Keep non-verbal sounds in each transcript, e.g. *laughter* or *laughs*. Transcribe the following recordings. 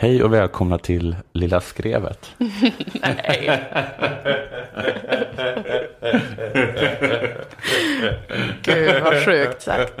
Hej och välkomna till Lilla Skrevet. *laughs* Nej. Gud vad sjukt sagt.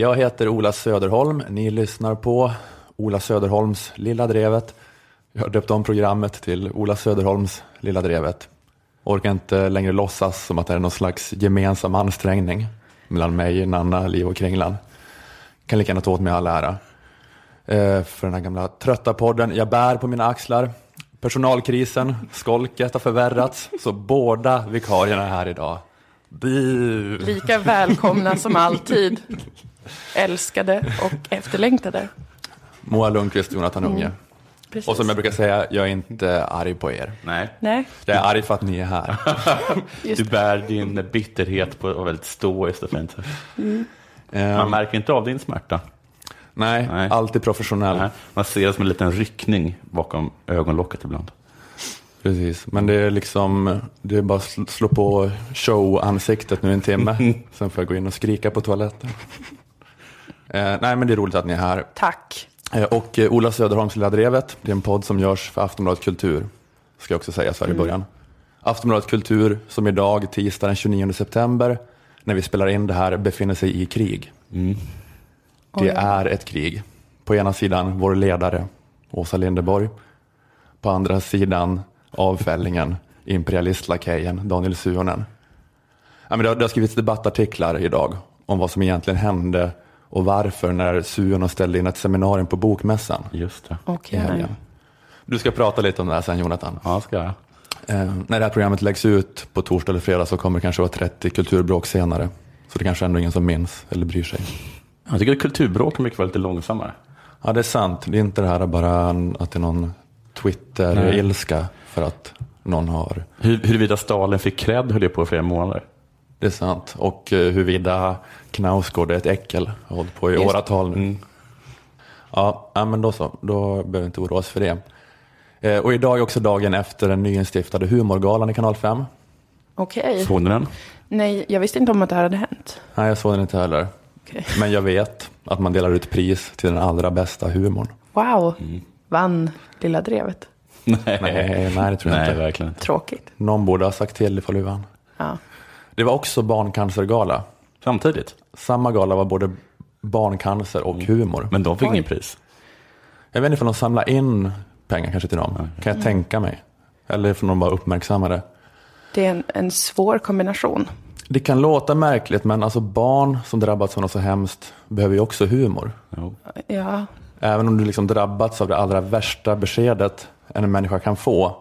Jag heter Ola Söderholm. Ni lyssnar på Ola Söderholms Lilla Drevet. Jag har döpt om programmet till Ola Söderholms Lilla Drevet. Orkar inte längre låtsas som att det är någon slags gemensam ansträngning mellan mig, Nanna, Liv och Kringlan. Kan lika gärna ta åt mig all ära. Eh, för den här gamla trötta podden. Jag bär på mina axlar. Personalkrisen, skolket har förvärrats, så båda vikarierna är här idag. Lika välkomna som alltid. Älskade och efterlängtade. Moa Lundqvist, Jonathan Unge. Precis. Och som jag brukar säga, jag är inte arg på er. Nej, Nej, Jag är arg för att ni är här. *laughs* du bär din bitterhet på väldigt stoiskt och fint. Man Ehm, märker inte av din smärta. nej, Nej. alltid professionell. Nej, Man ser det som en liten ryckning bakom ögonlocket ibland. Precis, men det är liksom, det är bara att sl- slå på show-ansiktet nu en timme. *laughs* Sen får jag gå in och skrika på toaletten. Eh, nej, men det är roligt att ni är här. tack. Eh, och eh, Ola Söderholms Lilla Drevet, det är en podd som görs för Aftonbladet Kultur. Ska jag också säga så här i början. Aftonbladet Kultur, som idag, tisdag den 29 september, när vi spelar in det här, befinner sig i krig. Det Oj. är ett krig. På ena sidan vår ledare, Åsa Linderborg. På andra sidan avfällingen, imperialistlakejen Daniel Suhonen. Ja, men det, har, det har skrivits debattartiklar idag om vad som egentligen hände och varför när Suhonen ställde in ett seminarium på Bokmässan Just det. helgen. Du ska prata lite om det här sen Jonathan. Ja, ska jag. Eh, när det här programmet läggs ut på torsdag eller fredag så kommer det kanske vara 30 kulturbråk senare. Så det kanske ändå ingen som minns eller bryr sig. Jag tycker att kulturbråk kan mycket vara lite långsammare. Ja, det är sant. Det är inte det här bara en- att det är någon Twitter-ilska för att någon har. Hur, huruvida Stalin fick cred höll jag på i flera månader. Det är sant. Och eh, huruvida Knausgård är ett äckel. Har hållit på i Just. åratal nu. Mm. Ja, men då så. Då behöver vi inte oroa oss för det. Eh, och idag är också dagen efter den nyinstiftade humorgalan i kanal 5. Okej. Såg ni den? Nej, jag visste inte om att det här hade hänt. Nej, jag såg den inte heller. Okej. Men jag vet att man delar ut pris till den allra bästa humorn. Wow. Mm. Vann Lilla Drevet. Nej, Nej, nej det tror jag Nej inte. verkligen. Tråkigt. Någon borde ha sagt till ifall vi vann. Ja. Det var också barncancergala. Samtidigt. Samma gala var både barncancer och humor. Men de fick Oj. ingen pris. Jag vet inte om de samlar in pengar kanske till dem. Kan jag tänka mig. Eller om de bara uppmärksammade. Det är en, en svår kombination. Det kan låta märkligt men alltså barn som drabbats av något så hemskt behöver ju också humor. Jo. Ja, Även om du liksom drabbats av det allra värsta beskedet en människa kan få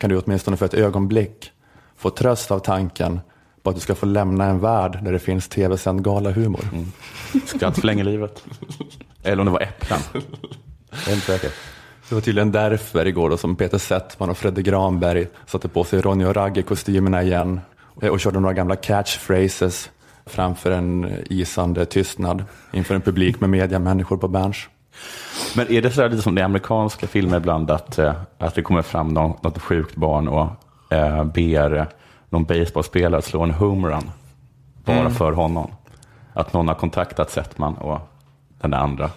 kan du åtminstone för ett ögonblick få tröst av tanken på att du ska få lämna en värld där det finns tv-sänd galahumor. Skratt förlänger livet. Eller om det var äpplen. Jag är inte säker. Det var tydligen därför igår då som Peter Settman och Fredde Granberg satte på sig Ronny och Ragge-kostymerna igen och körde några gamla catchphrases framför en isande tystnad inför en publik med mediamänniskor på Berns. Men är det så lite som i amerikanska filmer ibland att, eh, att det kommer fram någon, något sjukt barn och eh, ber någon baseballspelare att slå en homerun bara för honom? Att någon har kontaktat Settman och den andra. Och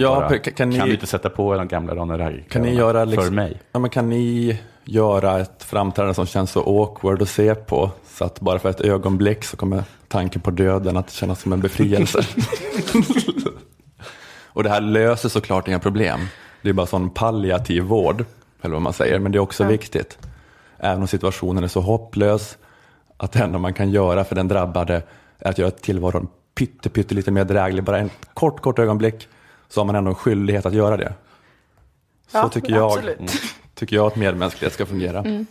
Ja, bara, kan- kan kan ni- du inte sätta på den gamla Ronny Ragge? Kan ni göra liksom, För mig. Ja, men kan ni göra ett framträdande som känns så awkward att se på så att bara för ett ögonblick så kommer tanken på döden att kännas som en befrielse. *laughs* och det här löser såklart inga problem. Det är bara sån palliativ vård, eller vad man säger, men det är också viktigt. Även om situationen är så hopplös att det enda man kan göra för den drabbade är att göra tillvaron pytte, pytte lite mer dräglig, bara en kort, kort ögonblick, så har man ändå en skyldighet att göra det. Så Ja, tycker, jag, absolut. mm, tycker jag att medmänsklighet ska fungera.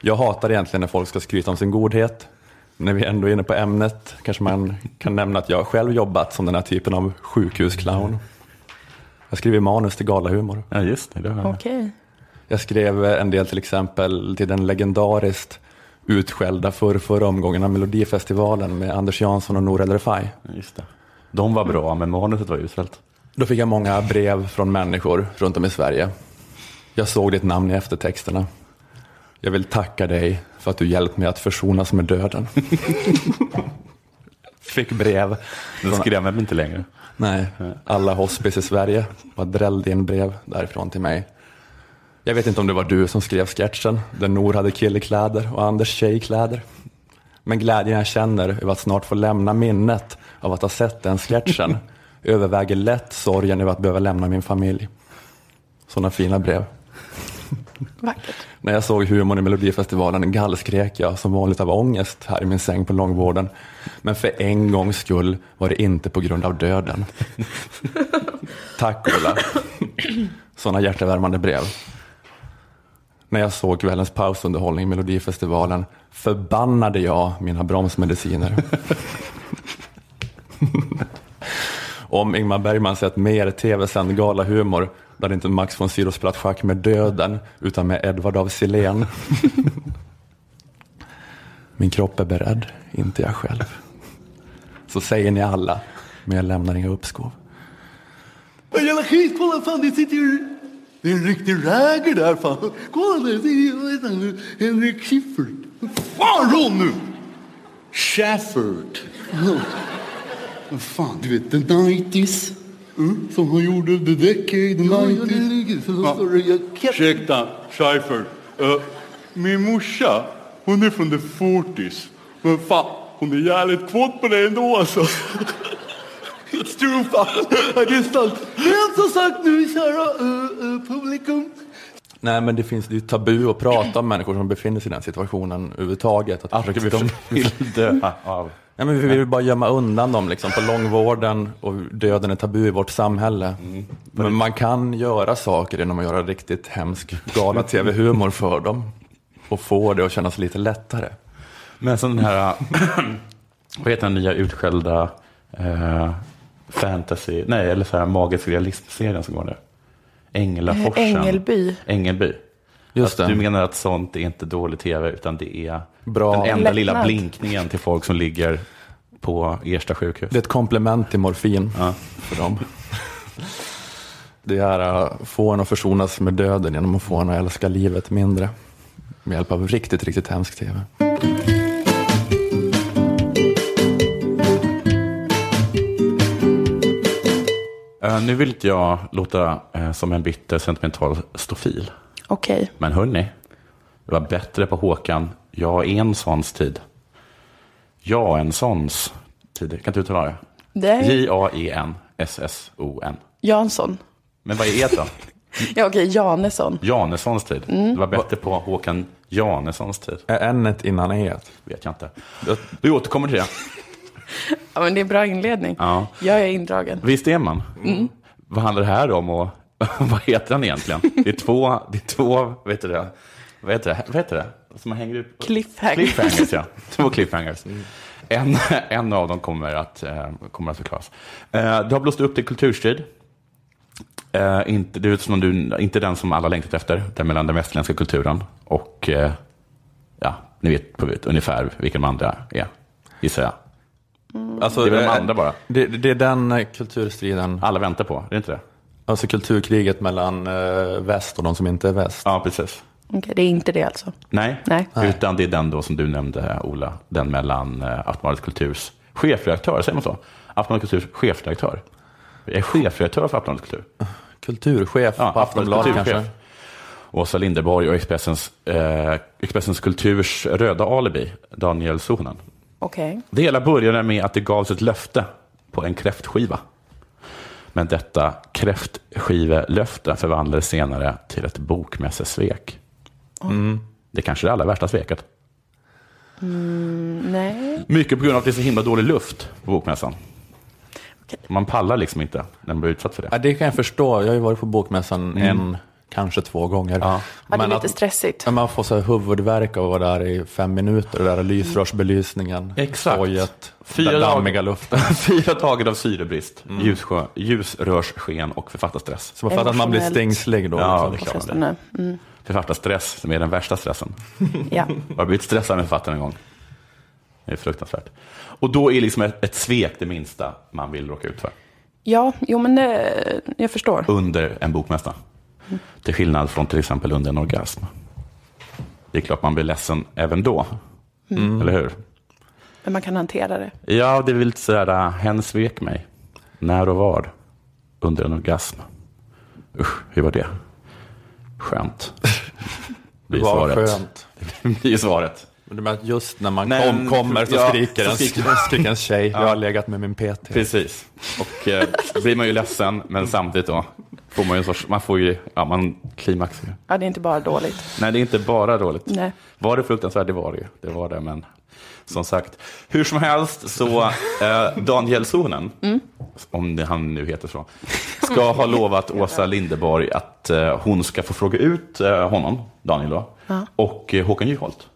Jag hatar egentligen när folk ska skryta om sin godhet. När vi ändå är inne på ämnet kanske man kan nämna att jag själv jobbat som den här typen av sjukhusclown. Jag skriver manus till galahumor. Ja, just det. det har jag. okej. Jag skrev en del till exempel till den legendariskt utskällda för förra omgången av Melodifestivalen med Anders Jansson och Nour El Refai. Just det. De var bra, men manuset var uselt. Då fick jag många brev från människor runt om i Sverige. Jag såg ditt namn i eftertexterna. Jag vill tacka dig för att du hjälpt mig att försonas med döden. *laughs* fick brev. Den skrämmer mig inte längre. Nej, alla hospice i Sverige bara drällde in brev därifrån till mig. Jag vet inte om det var du som skrev sketchen där Nor hade killkläder och Anders tjejkläder. Men glädjen jag känner över att snart få lämna minnet av att ha sett den sketchen *laughs* överväger lätt sorgen över att behöva lämna min familj. Sådana fina brev. Vackert. När jag såg humorn i Melodifestivalen gallskrek jag som vanligt av ångest här i min säng på långvården. Men för en gångs skull var det inte på grund av döden. *laughs* Tack Ola. *clears throat* Sådana hjärtevärmande brev. När jag såg kvällens pausunderhållning i Melodifestivalen förbannade jag mina bromsmediciner. *laughs* Om Ingmar Bergman sett mer tv-sänd galahumor hade inte Max von Sydow spelat schack med döden utan med Edvard av Silén. *laughs* Min kropp är beredd, inte jag själv. Så säger ni alla, men jag lämnar inga uppskov. Jävla skit, kolla fan det sitter ju... Det är en riktig räger där fan. Kolla det är Henrik Schiffert. Fan Ronny! Shafford. Vad fan, du vet the 90s. Mm, som han gjorde The Decade, the 90s. Ursäkta, Scheifert. Uh, min morsa, hon är från the 40s. Men fan, hon är jävligt kåt på det ändå alltså. *laughs* It's true fan. Det är sant. Som sagt nu, kära uh, uh, publikum. Nej, men det finns det är ju tabu att prata om människor som befinner sig i den situationen överhuvudtaget. Att Att försöka- de vill *laughs* dö av. Nej, men vi vill bara gömma undan dem liksom, på långvården och döden är tabu i vårt samhälle. Men man kan göra saker genom att göra riktigt hemsk gala tv-humor för dem och få det att kännas lite lättare. Men som den här, vad heter den nya utskällda eh, fantasy, nej eller så här magisk realism-serien som går nu? Änglaforsen. Ängelby. Ängelby. Just att det. Du menar att sånt är inte dålig tv utan det är Bra. den enda lilla blinkningen till folk som ligger på Ersta sjukhus. Det är ett komplement till morfin Ja. för dem. Det är att få en att försonas med döden genom att få en att älska livet mindre. Med hjälp av riktigt, riktigt hemsk tv. Nu vill inte jag låta eh, som en bitter sentimental stofil. Okej. Men hörni, det var bättre på Håkan Ja Enssons tid. Ja Enssons tid. Kan inte du uttala det? Det är J-A-E-N-S-S-O-N. Jansson. Men vad är E då? *laughs* Ja, okej. Janessson. Janessons tid. Mm. Det var bättre på Håkan Janessons tid. Är n-et innan e Vet jag inte. Vi återkommer till det. Ja, men det är en bra inledning. Ja. Jag är indragen. Visst är man? Mm. Vad handlar det här om och *laughs* vad heter han egentligen? Det är två, det är två, vet du det? Vad heter det? Vad heter det? Som man hänger ut? Cliffhanger. Cliffhangers, ja. *laughs* Två cliffhangers. En, en av dem kommer att, eh, kommer att förklaras. Eh, det har blåst upp till kulturstrid. Eh, inte, är som du, inte den som alla längtat efter, den mellan den västerländska kulturen och, ja, ni vet på ungefär vilken de andra är, gissar jag. Alltså, Det är väl de eh, andra bara. Det, det är den eh, kulturstriden, Alla väntar på, är det inte det? alltså kulturkriget mellan eh, väst och de som inte är väst. Ja, precis. Okej, det är inte det alltså. Nej. Nej. utan det är den då som du nämnde, Ola. Den mellan Aftonbladet Kulturs chefredaktör, säger man så? Aftonbladet Kulturs chefredaktör. Jag är chefredaktör för Aftonbladet Kultur. Kulturchef Ja, på Aftonbladet kanske. Åsa Linderborg och Expressens, eh, Expressens Kulturs röda alibi, Daniel Suhonen. Okej. Det hela började med att det gavs ett löfte på en kräftskiva. Men detta kräftskivelöfte förvandlades senare till ett bokmässesvek. Det kanske är det allra värsta sveket. Nej. Mycket på grund av att det är så himla dålig luft på bokmässan. Okej. Man pallar liksom inte när man blir utsatt för det. Ja, det kan jag förstå. Jag har ju varit på bokmässan en, kanske två gånger. Ja. Ja, det är lite att- stressigt. Men man får så här huvudvärk av att vara där i fem minuter. Det där lysrörsbelysningen, Exakt. Fyra den dammiga luften. *laughs* Fyra dagar av syrebrist, ljussjö, ljusrörsken och författarstress. Så man fattar att man blir stängslig då. Ja, liksom. det är klart. Påfrestande. Mm. författarstress som är den värsta stressen. *laughs* Ja. Jag har blivit stressad med författaren en gång. Det är fruktansvärt. Och då är liksom ett, ett svek det minsta man vill råka ut för ja, jo men det, jag förstår. under en bokmässa. Till skillnad från till exempel under en orgasm. Det är klart man blir ledsen även då. Eller hur? Men man kan hantera det. Ja, det är väl lite sådär, äh, hen svek mig. När och var? Under en orgasm. Usch, hur var det? Skönt. *laughs* Det Blir var svaret. skönt. *laughs* Det blir svaret. Men det med att just när man Nej, kom, men- kommer så ja, skriker, så en, skriker- *laughs* skriker en tjej, jag har legat med min PT. Precis. Och eh, blir man ju ledsen, men samtidigt då får man ju en sorts, man får ju, ja man klimaxar ju. Ja, det är inte bara dåligt. Nej, det är inte bara dåligt. Nej. Var det fruktansvärt? Det var det ju. Det var det, men som sagt. Hur som helst så, eh, Daniel Sonen, om det han nu heter så, ska ha lovat Åsa Linderborg att eh, hon ska få fråga ut eh, honom, Daniel då, Ja. och eh, Håkan Juholt.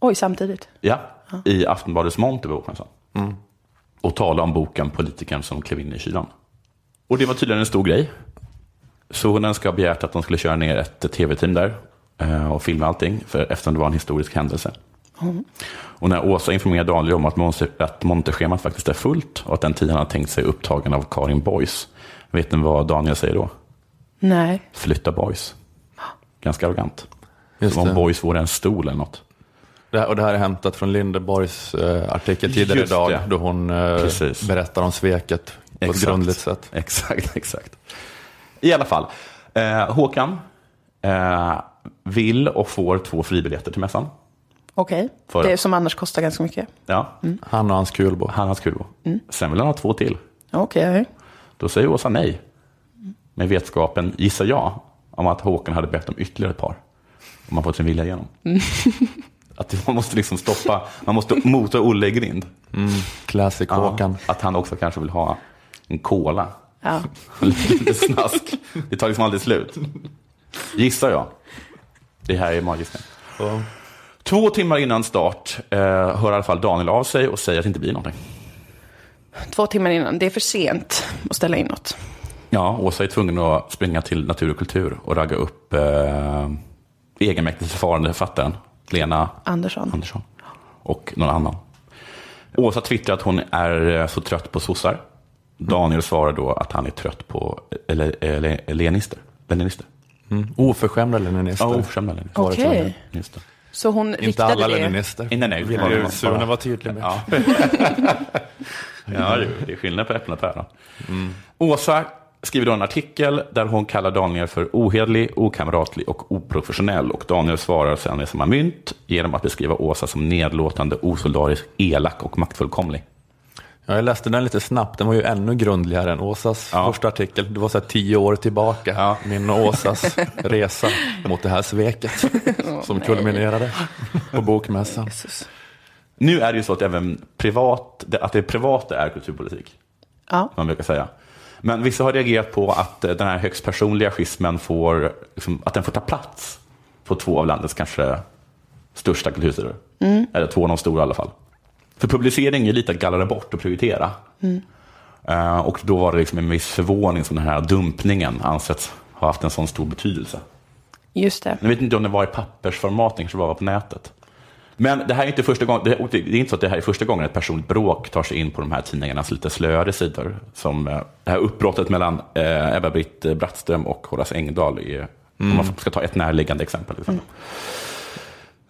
Oj, samtidigt. Ja, i Aftonbladets monter på bokmässan. Och tala om boken Politikern som klev in i kylan. Och det var tydligen en stor grej. Så hon ska ha begärt att de skulle köra ner ett tv-team där eh, och filma allting, för, eftersom det var en historisk händelse. Och när Åsa informerade Daniel om att, monter, att monterschemat faktiskt är fullt och att den tiden han har tänkt sig upptagen av Karin Boys, vet ni vad Daniel säger då? Nej. Flytta Boys. Ganska arrogant. Just Som om det. Boys vore en stol eller något. Det här, och det här är hämtat från Lindeborgs eh, artikel tidigare Just idag, det. då hon eh, berättar om sveket på ett Exakt. grundligt sätt. Exakt, exakt. I alla fall, eh, Håkan eh, vill och får två fribiljetter till mässan. Okej. För- Det som annars kostar ganska mycket. Ja, Han och hans kulbo. han har hans kul. Sen vill han ha två till. Okej. Då säger Åsa nej. Med vetskapen, gissar jag, om att Håkan hade bett om ytterligare ett par. Om man fått sin vilja igenom. *laughs* Att man måste liksom stoppa, man måste mota Olle i grind. Classic Håkan. Att han också kanske vill ha en cola. Ja. *laughs* Lite snask. Det tar liksom aldrig slut. Gissar jag. Det här är magiskt. Så, Två timmar innan start eh, hör i alla fall Daniel av sig och säger att det inte blir någonting. Två timmar innan. Det är för sent att ställa in något. Ja, Åsa är tvungen att springa till Natur och kultur och ragga upp eh, egenmäktigt förfarande författaren Lena Andersson. Andersson och någon annan. Åsa twittrar att hon är eh, så trött på sossar. Daniel svarar då att han är trött på eller, eller, lenister. Leninister. mm. Oförskämda leninister. Ja, oförskämda leninister. Okej. Det. Så hon Inte riktade alla det. leninister. Nej, nej, Vill bara- Sune vara tydlig med. Ja, *laughs* ja det- är skillnad på äpplen och päron. Åsa skriver då en artikel där hon kallar Daniel för ohederlig, okamratlig och oprofessionell. Och Daniel svarar sen med samma mynt genom att beskriva Åsa som nedlåtande, osolidarisk, elak och maktfullkomlig. Ja, jag läste den lite snabbt, den var ju ännu grundligare än Åsas Ja. första artikel. Det var så här tio år tillbaka, Ja. min och Åsas *laughs* resa mot det här sveket som kulminerade på bokmässan. Jesus. Nu är det ju så att även privat, att det privata är kulturpolitik. Ja. man brukar säga. Men vissa har reagerat på att eh, den här högst personliga schismen får, liksom, att den får ta plats på två av landets kanske största kultursidor. Eller två av de stora i alla fall. För publicering är lite att gallra bort och prioritera. Eh, och då var det liksom en viss förvåning som den här dumpningen ansetts ha haft en sån stor betydelse. Just det. Jag vet inte om det var i pappersformat, det kanske bara var på nätet. Men det här är inte första gången, det är, inte så att det här är första gången ett personligt bråk tar sig in på de här tidningarnas lite slöare sidor. Som eh, det här uppbrottet mellan eh, Ebba-Britt Brattström och Horace Engdahl är, om man ska ta ett närliggande exempel. Liksom.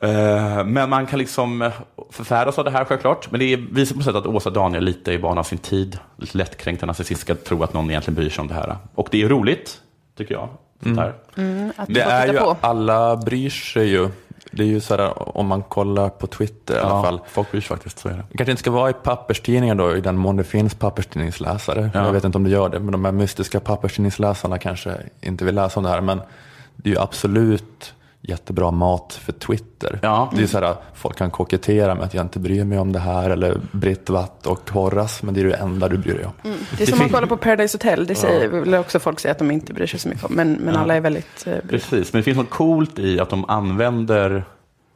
Eh, Men man kan liksom förfäras av det här självklart. Men det visar på sätt att Åsa Daniel lite är barn av sin tid. Lite lättkränkt och narcissist ska tro att någon egentligen bryr sig om det här. Och det är roligt, tycker jag. Här. Att Det är ju, på. alla bryr sig ju. Det är ju så här, om man kollar på Twitter i alla fall. folk bryr sig faktiskt. Så är det. Det kanske inte ska vara i papperstidningar då, i den mån det finns papperstidningsläsare. Ja. Jag vet inte om det gör det, men de här mystiska papperstidningsläsarna kanske inte vill läsa om det här. Men det är ju absolut jättebra mat för Twitter. Ja. Det är ju så här, folk kan kokettera med att jag inte bryr mig om det här, eller Britt Watt och Horace, men det är det enda du bryr dig om. Det är som att kolla på Paradise Hotel. Det säger vill också folk säga att de inte bryr sig så mycket om. Men, men alla är väldigt... Eh, Precis, men det finns något coolt i att de använder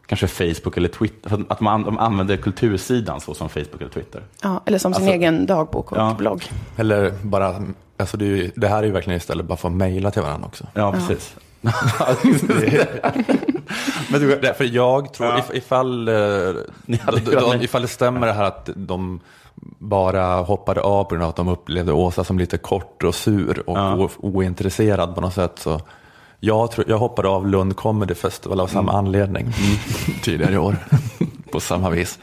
kanske Facebook eller Twitter, att man, de använder kultursidan så som Facebook eller Twitter. ja, eller som sin Alltså- egen dagbok och Ja. blogg. Eller bara, alltså det, ju, det här är ju verkligen istället bara för att mejla till varandra också. Ja, precis. *laughs* Men du, därför jag tror, Ja. if, ifall, eh, hade de, de, ifall det stämmer det här att de bara hoppade av på grund av att de upplevde Åsa som lite kort och sur och Ja. ointresserad på något sätt. Så jag, tror, jag hoppade av Lund Comedy Festival av samma anledning *laughs* tidigare i år. *laughs* på samma vis.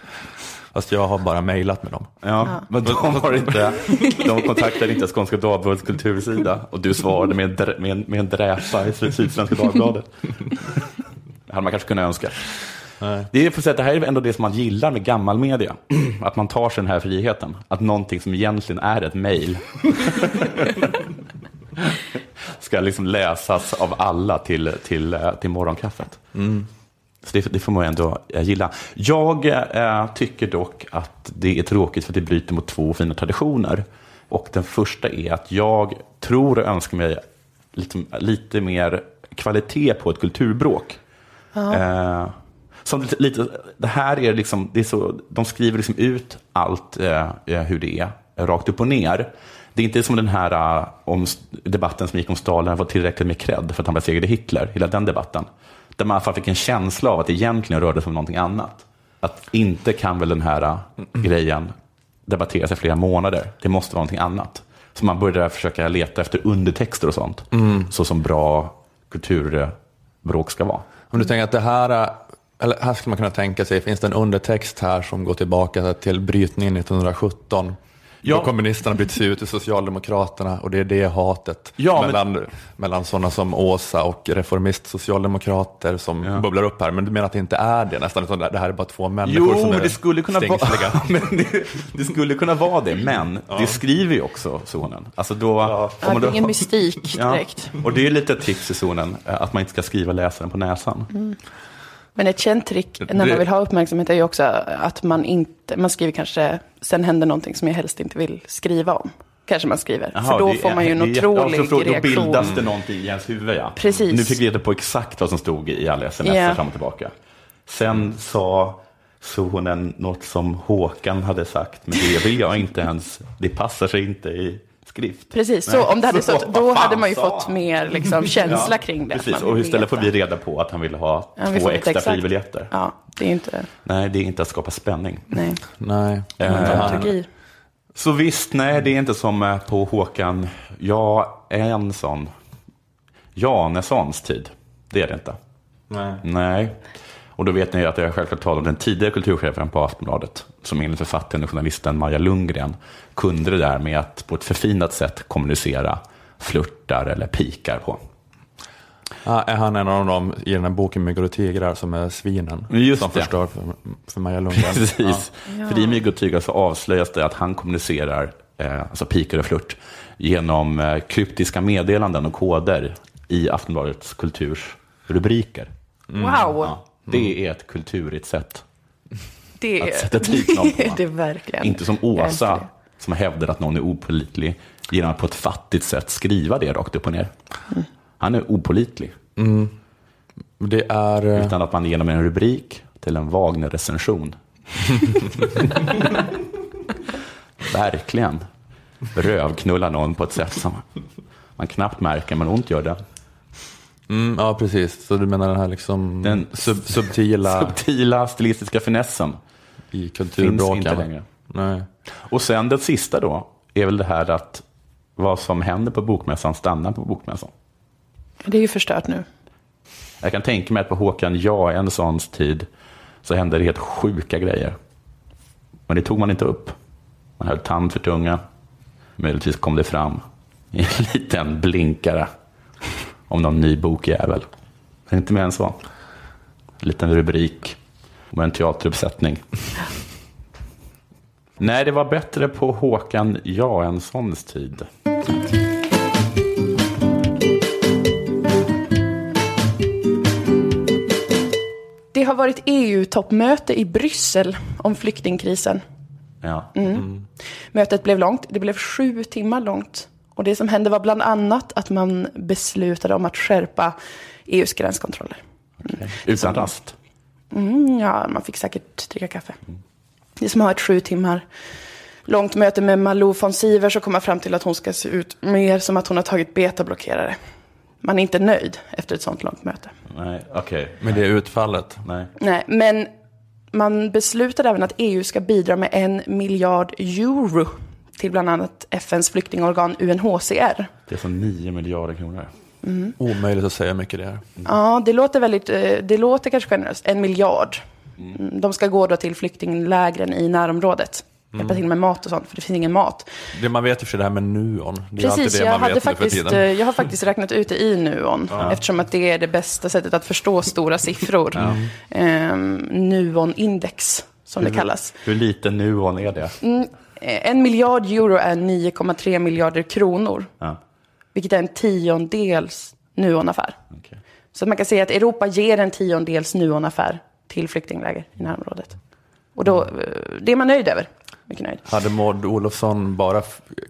Fast jag har bara mejlat med dem. Ja, men de, har inte, de kontaktade inte Skånska Dagbladets kultursida och du svarade med en, drä- med en, med en dräpa i Sydsvenska *laughs* Dagbladet. Det hade man kanske kunnat önska. Nej. Det, är på sätt, det här är ändå det som man gillar med gammal media. Att man tar sig den här friheten. Att någonting som egentligen är ett mejl *laughs* ska liksom läsas av alla till, till, eh, till morgonkaffet. Så det, det får man ändå eh, gilla. Jag eh, tycker dock att det är tråkigt för att det bryter mot två fina traditioner. Och den första är att jag tror och önskar mig lite, lite mer kvalitet på ett kulturbråk. Eh, som lite, det här är liksom, det är så, de skriver liksom ut allt eh, eh, hur det är, rakt upp och ner. Det är inte som den här eh, om debatten som gick om Stalin var tillräckligt med cred för att han besegrade Hitler, hela den debatten. Där man i alla fall fick en känsla av att det egentligen rörde sig om någonting annat. Att inte kan väl den här eh, grejen debatteras i flera månader. Det måste vara någonting annat. Så man började försöka leta efter undertexter och sånt. Så som bra kulturbråk ska vara. Om du tänker att det här, är- eller här skulle man kunna tänka sig, finns det en undertext här som går tillbaka till brytningen 1917? Ja. Då kommunisterna byts ut till Socialdemokraterna och det är det hatet Ja, men- mellan, mellan sådana som Åsa och reformist-socialdemokrater som Ja. bubblar upp här. Men du menar att det inte är det nästan, utan det här är bara två människor som Jo, är det skulle kunna vara stingsliga. *laughs* men det, det skulle kunna vara det, men det skriver ju också zonen. Alltså då, Ja, om man det är då- ingen mystik Ja, direkt. och det är lite ett tips i zonen, eh, att man inte ska skriva läsaren på näsan. Men ett känt trick när man vill ha uppmärksamhet är ju också att man inte, man skriver kanske, sen händer någonting som jag helst inte vill skriva om. Kanske man skriver. Jaha, För då det får man ju en det otrolig ja, så Då reaktion. bildas det någonting i ens huvud, ja. Precis. Nu fick vi reda på exakt vad som stod i alla sms Ja. fram och tillbaka. Sen sa zonen något som Håkan hade sagt, men det vill jag inte ens, det passar sig inte i skrift. Precis, så Nej. om det hade *laughs* Så, stått, då hade man ju fått han? mer liksom, känsla kring det. Precis, Man och vill istället får vi reda på att han ville ha Ja, två extra fribiljetter. Ja, det är inte, Nej, det är inte att skapa spänning. nej, Nej. Dramaturgi. Så visst, nej, det är inte som eh, på Håkan Jansson. Janessons tid. Det är det inte. Nej. Nej. Och då vet ni att jag självklart talar om den tidigare kulturchefen på Aftonbladet, som enligt författaren och journalisten Maja Lundgren kunde det där med att på ett förfinat sätt kommunicera flörtar eller pikar på. Ah, är han en av dem i den här boken Myggor och tigrar som är svinen? Just som det. förstör för, för Maja Lundgren. *laughs* Precis. För i Mygg och tygar så avslöjas det att han kommunicerar, eh, alltså pikar och flört, genom eh, kryptiska meddelanden och koder i Aftonbladets kulturs rubriker. Wow, Ja, det är ett kulturigt sätt. Det, att sätta dit någon på. *laughs* det är det verkligen. Inte som Åsa, som hävdar att någon är opålitlig genom att på ett fattigt sätt skriva det rakt upp och ner. Han är opålitlig, Det är... eh, utan att man genom en rubrik till en Wagner-recension. *laughs* Verkligen. Rövknullar någon på ett sätt som man knappt märker, men ont gör det. Mm, ja, precis. Så du menar den här liksom Den sub, subtila Subtila stilistiska finessen i finns kulturbråken? inte längre. Nej. Och sen det sista då, är väl det här att vad som händer på bokmässan stannar på bokmässan. Det är ju förstört nu. Jag kan tänka mig att på Håkan Jaenssons tid så hände det helt sjuka grejer. Men det tog man inte upp. Man höll tand för tunga. Möjligtvis kom det fram i en liten blinkare om någon ny bokjävel. Men inte mer än så. En liten rubrik om en teateruppsättning. *laughs* Nej, det var bättre på Håkan Jaenssons tid. Det har varit EU-toppmöte i Bryssel om flyktingkrisen. Ja. Mötet blev långt, det blev sju timmar långt. Och det som hände var bland annat att man beslutade om att skärpa EUs gränskontroller. Utan rast. Mm, ja, man fick säkert dricka kaffe. Det som har ett sju timmar långt möte med Malou von Sivers så kom man fram till att hon ska se ut mer som att hon har tagit betablockerare. man är inte nöjd efter ett sånt långt möte. Nej, okej. Med det utfallet. Nej. Nej, men man beslutade även att EU ska bidra med en miljard euro till bland annat FNs flyktingorgan UNHCR. Det är som 9 miljarder kronor. Omöjligt att säga hur mycket det är. Ja, det låter väldigt, eh, det låter kanske generöst, en miljard. Mm, De ska gå då till flyktinglägren i närområdet. Hjälpa till med mat och sånt, för det finns ingen mat. Det man vet för sig det här med nuon. Det är Precis, det jag, man hade för faktiskt, tiden. eh, jag har faktiskt *laughs* räknat ut det i Nuon, eftersom att det är det bästa sättet att förstå stora siffror. Ehm, Nuon-index, som det kallas. Hur liten nuon är det? Eh, En miljard euro är 9,3 miljarder kronor, Ja, vilket är en tiondels Nuon-affär. okej. Så man kan säga att Europa ger en tiondels Nuon-affär till flyktingläger i närområdet. Och då, eh, det är man nöjd över. Mycket nöjd. Hade Maud Olofsson bara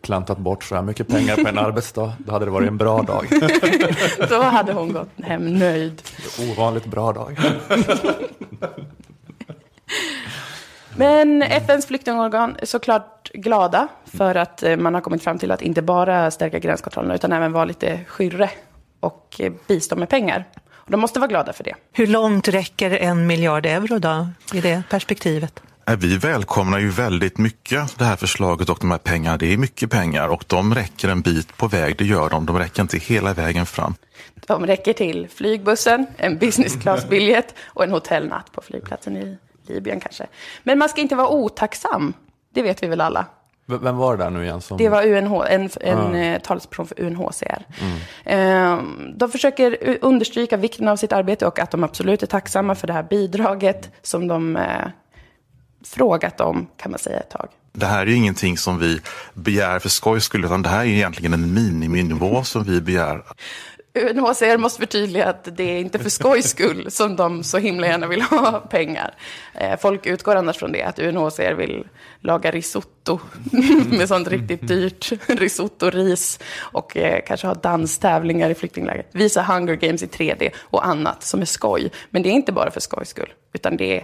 klantat bort så här mycket pengar på en *laughs* arbetsdag, då hade det varit en bra dag. *laughs* Då hade hon gått hem nöjd. Ovanligt bra dag. *laughs* Men FNs flyktingorgan är såklart glada för att eh, man har kommit fram till att inte bara stärka gränskontrollerna utan även vara lite skyrre och eh, bistå med pengar. Och de måste vara glada för det. Hur långt räcker en miljard euro då, i det perspektivet? Eh, Vi välkomnar ju väldigt mycket det här förslaget och de här pengarna. Det är mycket pengar och de räcker en bit på väg, det gör de. De räcker inte hela vägen fram. De räcker till flygbussen, en business class-biljett och en hotellnatt på flygplatsen i Libyen kanske. Men man ska inte vara otacksam. Det vet vi väl alla. V- Vem var det där nu igen? Som... Det var UNH, en, en eh, talesperson för UNHCR. Eh, de försöker understryka vikten av sitt arbete och att de absolut är tacksamma för det här bidraget som de eh, frågat om, kan man säga ett tag. Det här är ju ingenting som vi begär för skojs skull utan det här är egentligen en miniminivå som vi begär. UNHCR måste förtydliga att det är inte för skojs skull som de så himla gärna vill ha pengar. Eh, folk utgår annars från det, att UNHCR vill laga risotto *laughs* med sånt riktigt dyrt risotto-ris och eh, kanske ha danstävlingar i flyktingläger. Visa Hunger Games i 3D och annat som är skoj. Men det är inte bara för skojs skull, utan det är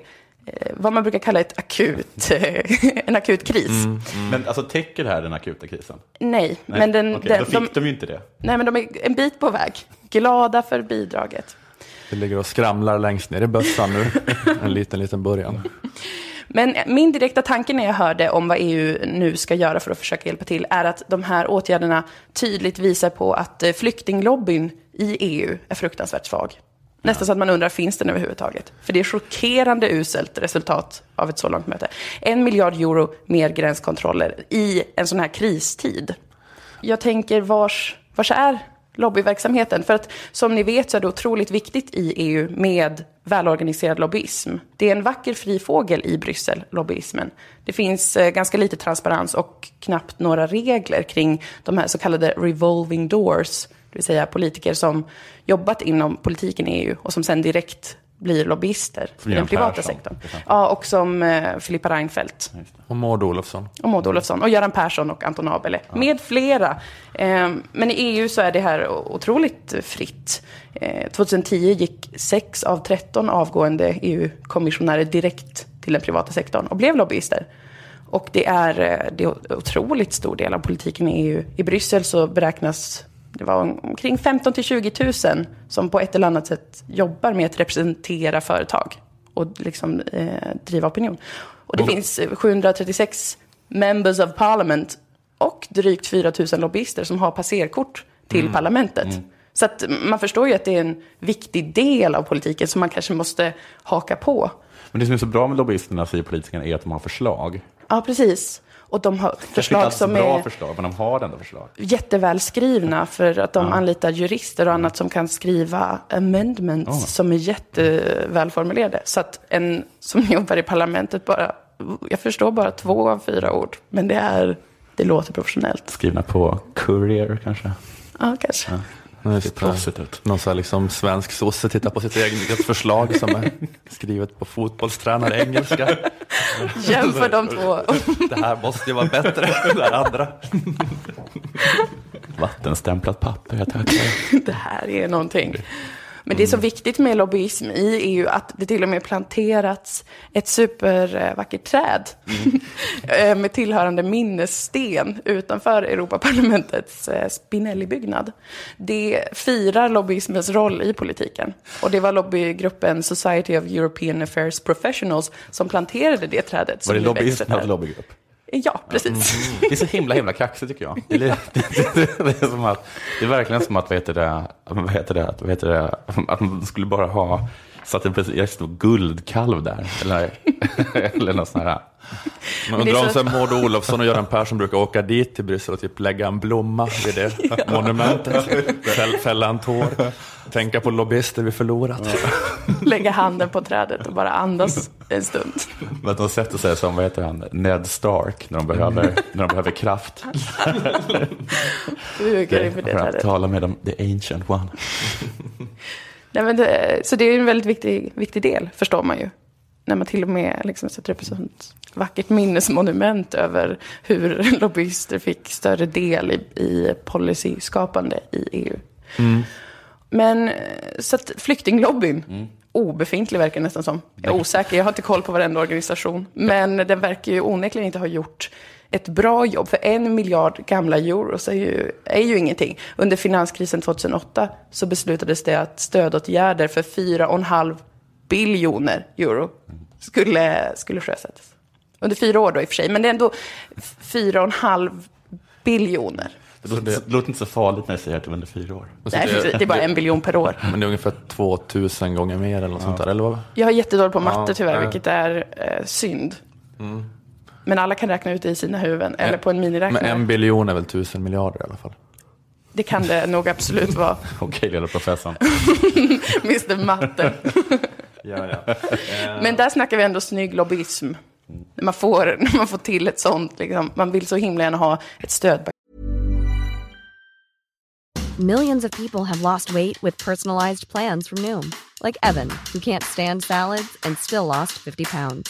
vad man brukar kalla ett akut, *laughs* en akut kris. Men alltså täcker det här den akuta krisen? Nej, Nej, men den, okej, den, då fick de, de ju inte det. nej, men de är en bit på väg. Glada för bidraget. Det ligger och skramlar längst ner i bössan nu. *laughs* En liten, liten början. Men min direkta tanke när jag hörde om vad EU nu ska göra för att försöka hjälpa till är att de här åtgärderna tydligt visar på att eh, flyktinglobbyn i EU är fruktansvärt svag. Nästan så att man undrar, finns den överhuvudtaget? För det är chockerande uselt resultat av ett så långt möte. En miljard euro mer gränskontroller i en sån här kristid. Jag tänker, vars, vars är lobbyverksamheten? För att som ni vet så är det otroligt viktigt i EU med välorganiserad lobbyism. Det är en vacker fri fågel i Bryssel, lobbyismen. Det finns eh, ganska lite transparens och knappt några regler kring de här så kallade revolving doors, det vill säga politiker som jobbat inom politiken i EU och som sen direkt blir lobbyister i den privata Persson, sektorn. Ja, och som eh, Filippa Reinfeldt Och Maud Olofsson. och Maud Olofsson och Göran Persson och Anton Abele med flera. Eh, men i EU så är det här otroligt fritt. Eh, 2010 gick 6 av 13 avgående EU-kommissionärer direkt till den privata sektorn och blev lobbyister. Och det är, eh, det är otroligt stor del av politiken i EU. I Bryssel så beräknas det var omkring 15 till 20 000 som på ett eller annat sätt jobbar med att representera företag och liksom eh, driva opinion. Och det finns eh, 736 members of parliament och drygt 4 000 lobbyister som har passerkort till parlamentet. Så att man förstår ju att det är en viktig del av politiken som man kanske måste haka på. Men det som är så bra med lobbyisterna, säger politikerna, är att de har förslag. Ja, precis. Och de har Kanske förslag som bra är förslag, men de har ändå förslag. jättevälskrivna för att de anlitar jurister och annat som kan skriva amendments Ja. som är jättevälformulerade. Så att en som *laughs* jobbar i parlamentet bara, jag förstår bara två av fyra ord, men det är, det låter professionellt. Skrivna på Courier kanske. Ja, kanske. Ja, Proffsigt ut. Någon här liksom svensk sosse tittar på sitt eget förslag som är skrivet på fotbollstränare engelska. Jämför de två. *laughs* Det här måste ju vara bättre än det andra. Vattenstämplat papper, jag tackar. *laughs* Det här är någonting. Men det är så viktigt med lobbyism i EU att det till och med planterats ett supervackert träd *laughs* eh, med tillhörande minnessten utanför Europaparlamentets eh, Spinelli-byggnad. Det firar lobbyismens roll i politiken. Och det var lobbygruppen Society of European Affairs Professionals som planterade det trädet. som Var det växer lobbyisternas där. lobbygrupp? Ja, precis. Mm, mm. Det är så himla, himla kaxigt tycker jag. Det är, *laughs* det, det, det är, som att, det är verkligen som att, vad heter det, vad heter det, vad heter det, att man skulle bara ha satt en precis stor guldkalv där. Eller, *laughs* eller något sånt här. Man det är undrar om så- så Maud Olofsson och Göran Persson brukar åka dit till Bryssel och typ lägga en blomma vid det *laughs* monumentet. Fäll, fälla en tår. Tänka på lobbyister vi förlorat. Lägga handen på trädet och bara andas en stund. Men att de sätter sig som, vad heter han, Ned Stark när de behöver, när de behöver kraft. Bugar inför det För att trädet. tala med dem, the ancient one. Nej, men det, så det är en väldigt viktig, viktig del, förstår man ju. När man till och med liksom sätter upp ett sånt vackert minnesmonument över hur *laughs* lobbyister fick större del i, i policyskapande i EU. Men eh, så att flyktinglobbyn, obefintlig verkar nästan som. Jag är osäker, jag har inte koll på varenda organisation. Men den verkar ju onekligen inte ha gjort ett bra jobb. För en miljard gamla euros är ju, är ju ingenting. Under finanskrisen 2008 så beslutades det att stödåtgärder för 4,5 biljoner euro skulle, skulle sjösättas. Under fyra år då i och för sig, men det är ändå 4,5 biljoner. Det låter, det låter inte så farligt när jag säger att det var under fyra år. Nej, det är bara en biljon per år. Men det är ungefär 2000 gånger mer eller något sånt där, eller vad? Jag är jättedålig på matte Ja, tyvärr, ja. vilket är eh, synd. Men alla kan räkna ut det i sina huvuden, eller på en Men miniräknare. en biljon är väl tusen miljarder i alla fall. Det kan det nog absolut vara, *laughs* Okej, lilla professorn. *laughs* Mr Matte. *laughs* Ja, ja. Men där snackar vi ändå snygg lobbyism. När man får, när man får till ett sånt, liksom, man vill så himla gärna ha ett stöd. Millions of people have lost weight with personalized plans from Noom, like Evan, who can't stand salads and still lost 50 pounds.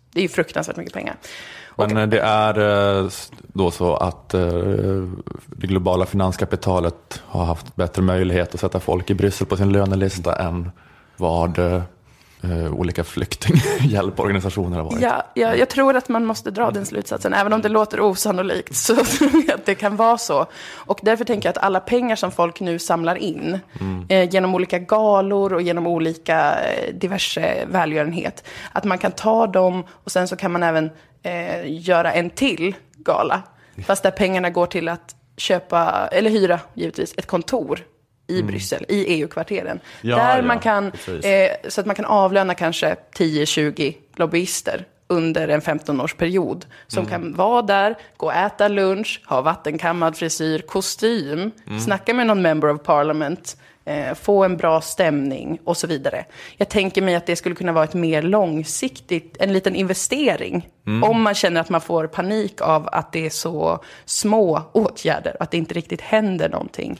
Det är ju fruktansvärt mycket pengar. Och, Men eh, det är eh, då så att eh, det globala finanskapitalet har haft bättre möjlighet att sätta folk i Bryssel på sin lönelista än vad eh, olika flyktinghjälporganisationer har varit. ja, jag, jag tror att man måste dra den slutsatsen, även om det låter osannolikt, så *laughs* tror jag att det kan vara så. Och därför tänker jag att alla pengar som folk nu samlar in, eh, genom olika galor och genom olika eh, diverse välgörenhet, att man kan ta dem och sen så kan man även eh, göra en till gala. Fast där pengarna går till att köpa, eller hyra givetvis, ett kontor i Bryssel, i EU-kvarteren. Ja, där ja, man kan, eh, så att man kan avlöna kanske 10-20 lobbyister under en 15-årsperiod. Som kan vara där, gå och äta lunch, ha vattenkammad frisyr, kostym, snacka med någon member of parliament, eh, få en bra stämning och så vidare. Jag tänker mig att det skulle kunna vara ett mer långsiktigt, en liten investering. Om man känner att man får panik av att det är så små åtgärder, att det inte riktigt händer någonting.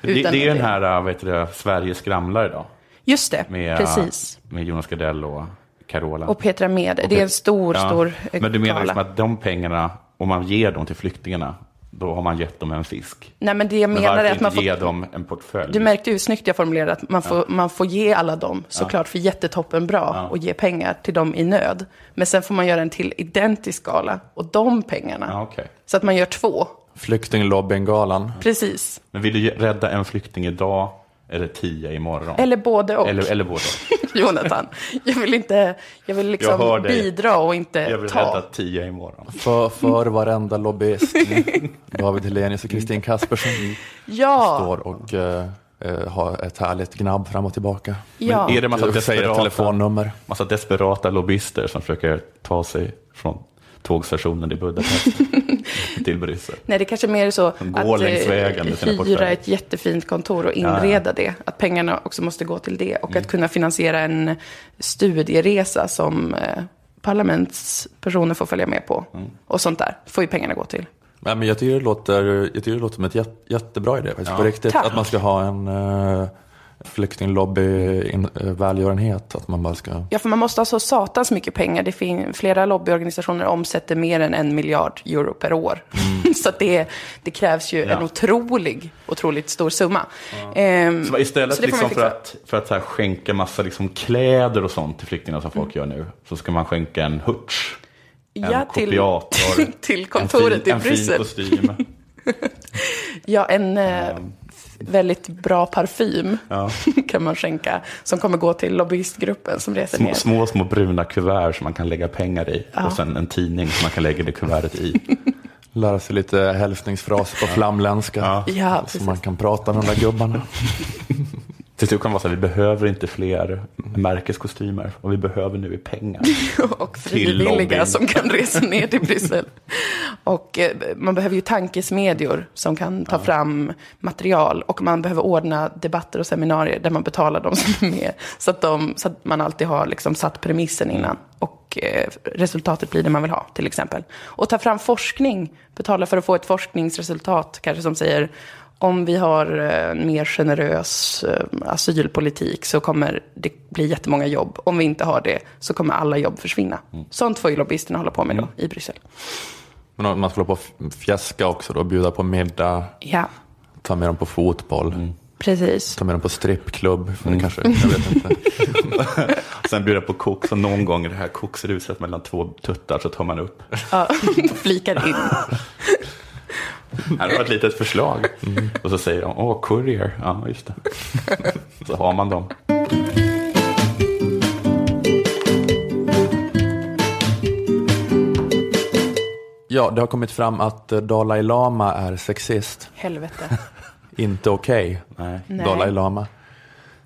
Det, det är den här, äh, heter det, Sverige skramlar idag. Just det, Med, äh, precis. med Jonas Gardell och Carola. Och Petra Mede. Det är en stor, Ja, stor eh, Men du menar gala. liksom att de pengarna, om man ger dem till flyktingarna, då har man gett dem en fisk. Nej, men det jag Men menar varför är att man inte ge får... dem en portfölj? Du märkte hur snyggt jag formulerade att man får, man får ge alla dem, såklart för jättetoppen bra, och ge pengar till dem i nöd. Men sen får man göra en till identisk gala, och de pengarna. Ja, okej. Så att man gör två, Flyktinglobbyn-galan. precis. Men vill du rädda en flykting idag eller tio imorgon? Eller både och. eller, eller både. *laughs* Jonathan, jag vill inte, jag vill liksom Jag bidra och inte Jag vill ta. rädda tio imorgon. För, för varenda lobbyist. *laughs* David Hellenius och Kristin Kaspersen Ja, står och eh, har ett härligt gnabb fram och tillbaka. ja. Är det massa desperata, telefonnummer. massa desperata lobbyister som försöker ta sig från tågstationen i Budapest *laughs* till Bryssel. Nej, det kanske mer är så att längs eh, hyra ett jättefint kontor och inreda det. Att pengarna också måste gå till det. Och Mm. att kunna finansiera en studieresa som eh, parlamentspersoner får följa med på. Mm. Och sånt där får ju pengarna gå till. Nej, men jag, tycker det låter, jag tycker det låter som ett jätte, jättebra idé faktiskt, Ja. på riktigt. Tack. Att man ska ha en uh, flyktinglobby-välgörenhet. Att man bara ska... Ja, för man måste ha så satans mycket pengar. Det fin- flera lobbyorganisationer omsätter mer än en miljard euro per år. *laughs* så att det, det krävs ju Mm. Ja. en otrolig, otroligt stor summa. Ehm, Så istället så liksom för att, för att så här skänka massa liksom kläder och sånt till flyktingar som folk gör nu, så ska man skänka en hurts. En Ja, till- kopiator. *laughs* till kontoret i en fin, Bryssel. En fin kostym. *laughs* Ja, en eh, väldigt bra parfym Ja. *laughs* kan man skänka. Som kommer gå till lobbyistgruppen som reser Små, ner. små, små bruna kuvert som man kan lägga pengar i. Och sen en tidning som man kan lägga det kuvertet i. *laughs* Lära sig lite hälsningsfraser på flamländska. Ja. Ja, så man kan prata med de där gubbarna. *laughs* Till slut kan man säga att vi behöver inte fler märkeskostymer. Och vi behöver nu är pengar. *laughs* och frivilliga som kan resa ner till Bryssel. Och eh, man behöver ju tankesmedjor som kan ta fram material. Och man behöver ordna debatter och seminarier där man betalar de som är med. Så att, de, så att man alltid har liksom satt premissen innan. Och eh, resultatet blir det man vill ha, till exempel. Och ta fram forskning. Betala för att få ett forskningsresultat, kanske som säger om vi har eh, en mer generös eh, asylpolitik så kommer det bli jättemånga jobb. Om vi inte har det så kommer alla jobb försvinna. Sånt får ju lobbyisterna hålla på med då i Bryssel. Men om man ska hålla på och fjäska också då, bjuda på middag, Ja, ta med dem på fotboll, precis. ta med dem på strippklubb. Det kanske, jag vet inte. *laughs* Sen bjuda på koks och någon gång i det här koksruset mellan två tuttar så tar man upp. Ja, *laughs* flikar in. *laughs* Här har ett litet förslag. Och så säger de, åh, courier. Ja, just det. Så har man dem. Ja, det har kommit fram att eh, Dalai Lama är sexist. Helvete. *laughs* Inte okej. Nej. Nej. Dalai Lama.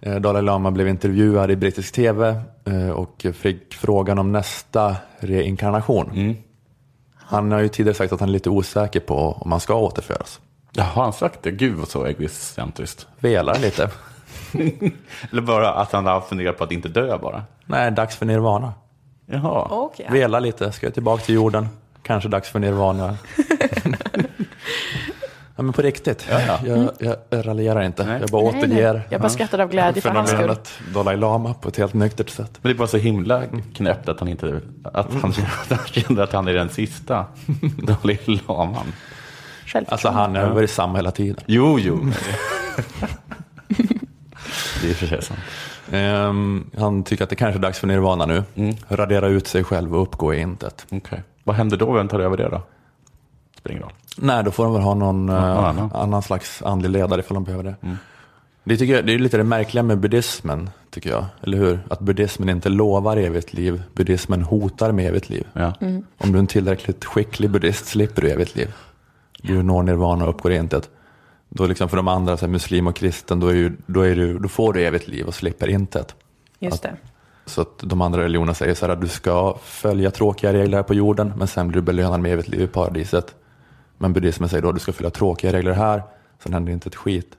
Eh, Dalai Lama blev intervjuad i brittisk tv eh, och fick frågan om nästa reinkarnation. Han har ju tidigare sagt att han är lite osäker på om han ska återföras. Jaha, har han sagt det? Gud vad så egocentriskt. Velar lite. *laughs* Eller bara att han har funderat på att inte dö bara. Nej, dags för nirvana. Jaha. Okej. Vela lite, ska jag tillbaka till jorden. Kanske dags för nirvana. *laughs* ja, men på riktigt. ja. Jag, jag raljerar inte. Nej. Jag bara Nej, nej. återger Jag bara skrattar av glädje för hans skull. Dalai Lama på ett helt nyktert sätt. Men det är bara så himla knäppt att han inte, att han, *laughs* han kände att han är den sista *laughs* Dalai Laman. Alltså han har varit samma hela tiden. Jo, jo. *laughs* det är för sig sant. Ehm, han tycker att det kanske är dags för nirvana nu. Radera ut sig själv och uppgå i intet. Okej. Vad händer då? Vem tar över det då? Spelar ingen roll. Nej, då får de väl ha någon eh, annan. annan slags andlig ledare ifall de behöver det. Det, tycker jag, det är lite det märkliga med buddhismen, tycker jag. Eller hur? Att buddhismen inte lovar evigt liv, buddhismen hotar med evigt liv. Ja. Om du är en tillräckligt skicklig buddhist slipper du evigt liv. Du når nirvana och uppgår intet. Då liksom för de andra, så här, muslim och kristen, då, är ju, då, är du, då får du evigt liv och slipper intet. Just det. Så att de andra religionerna säger så här att du ska följa tråkiga regler här på jorden, men sen blir du belönad med evigt liv i paradiset. Men buddhismen säger då att du ska följa tråkiga regler här, sen händer inte ett skit.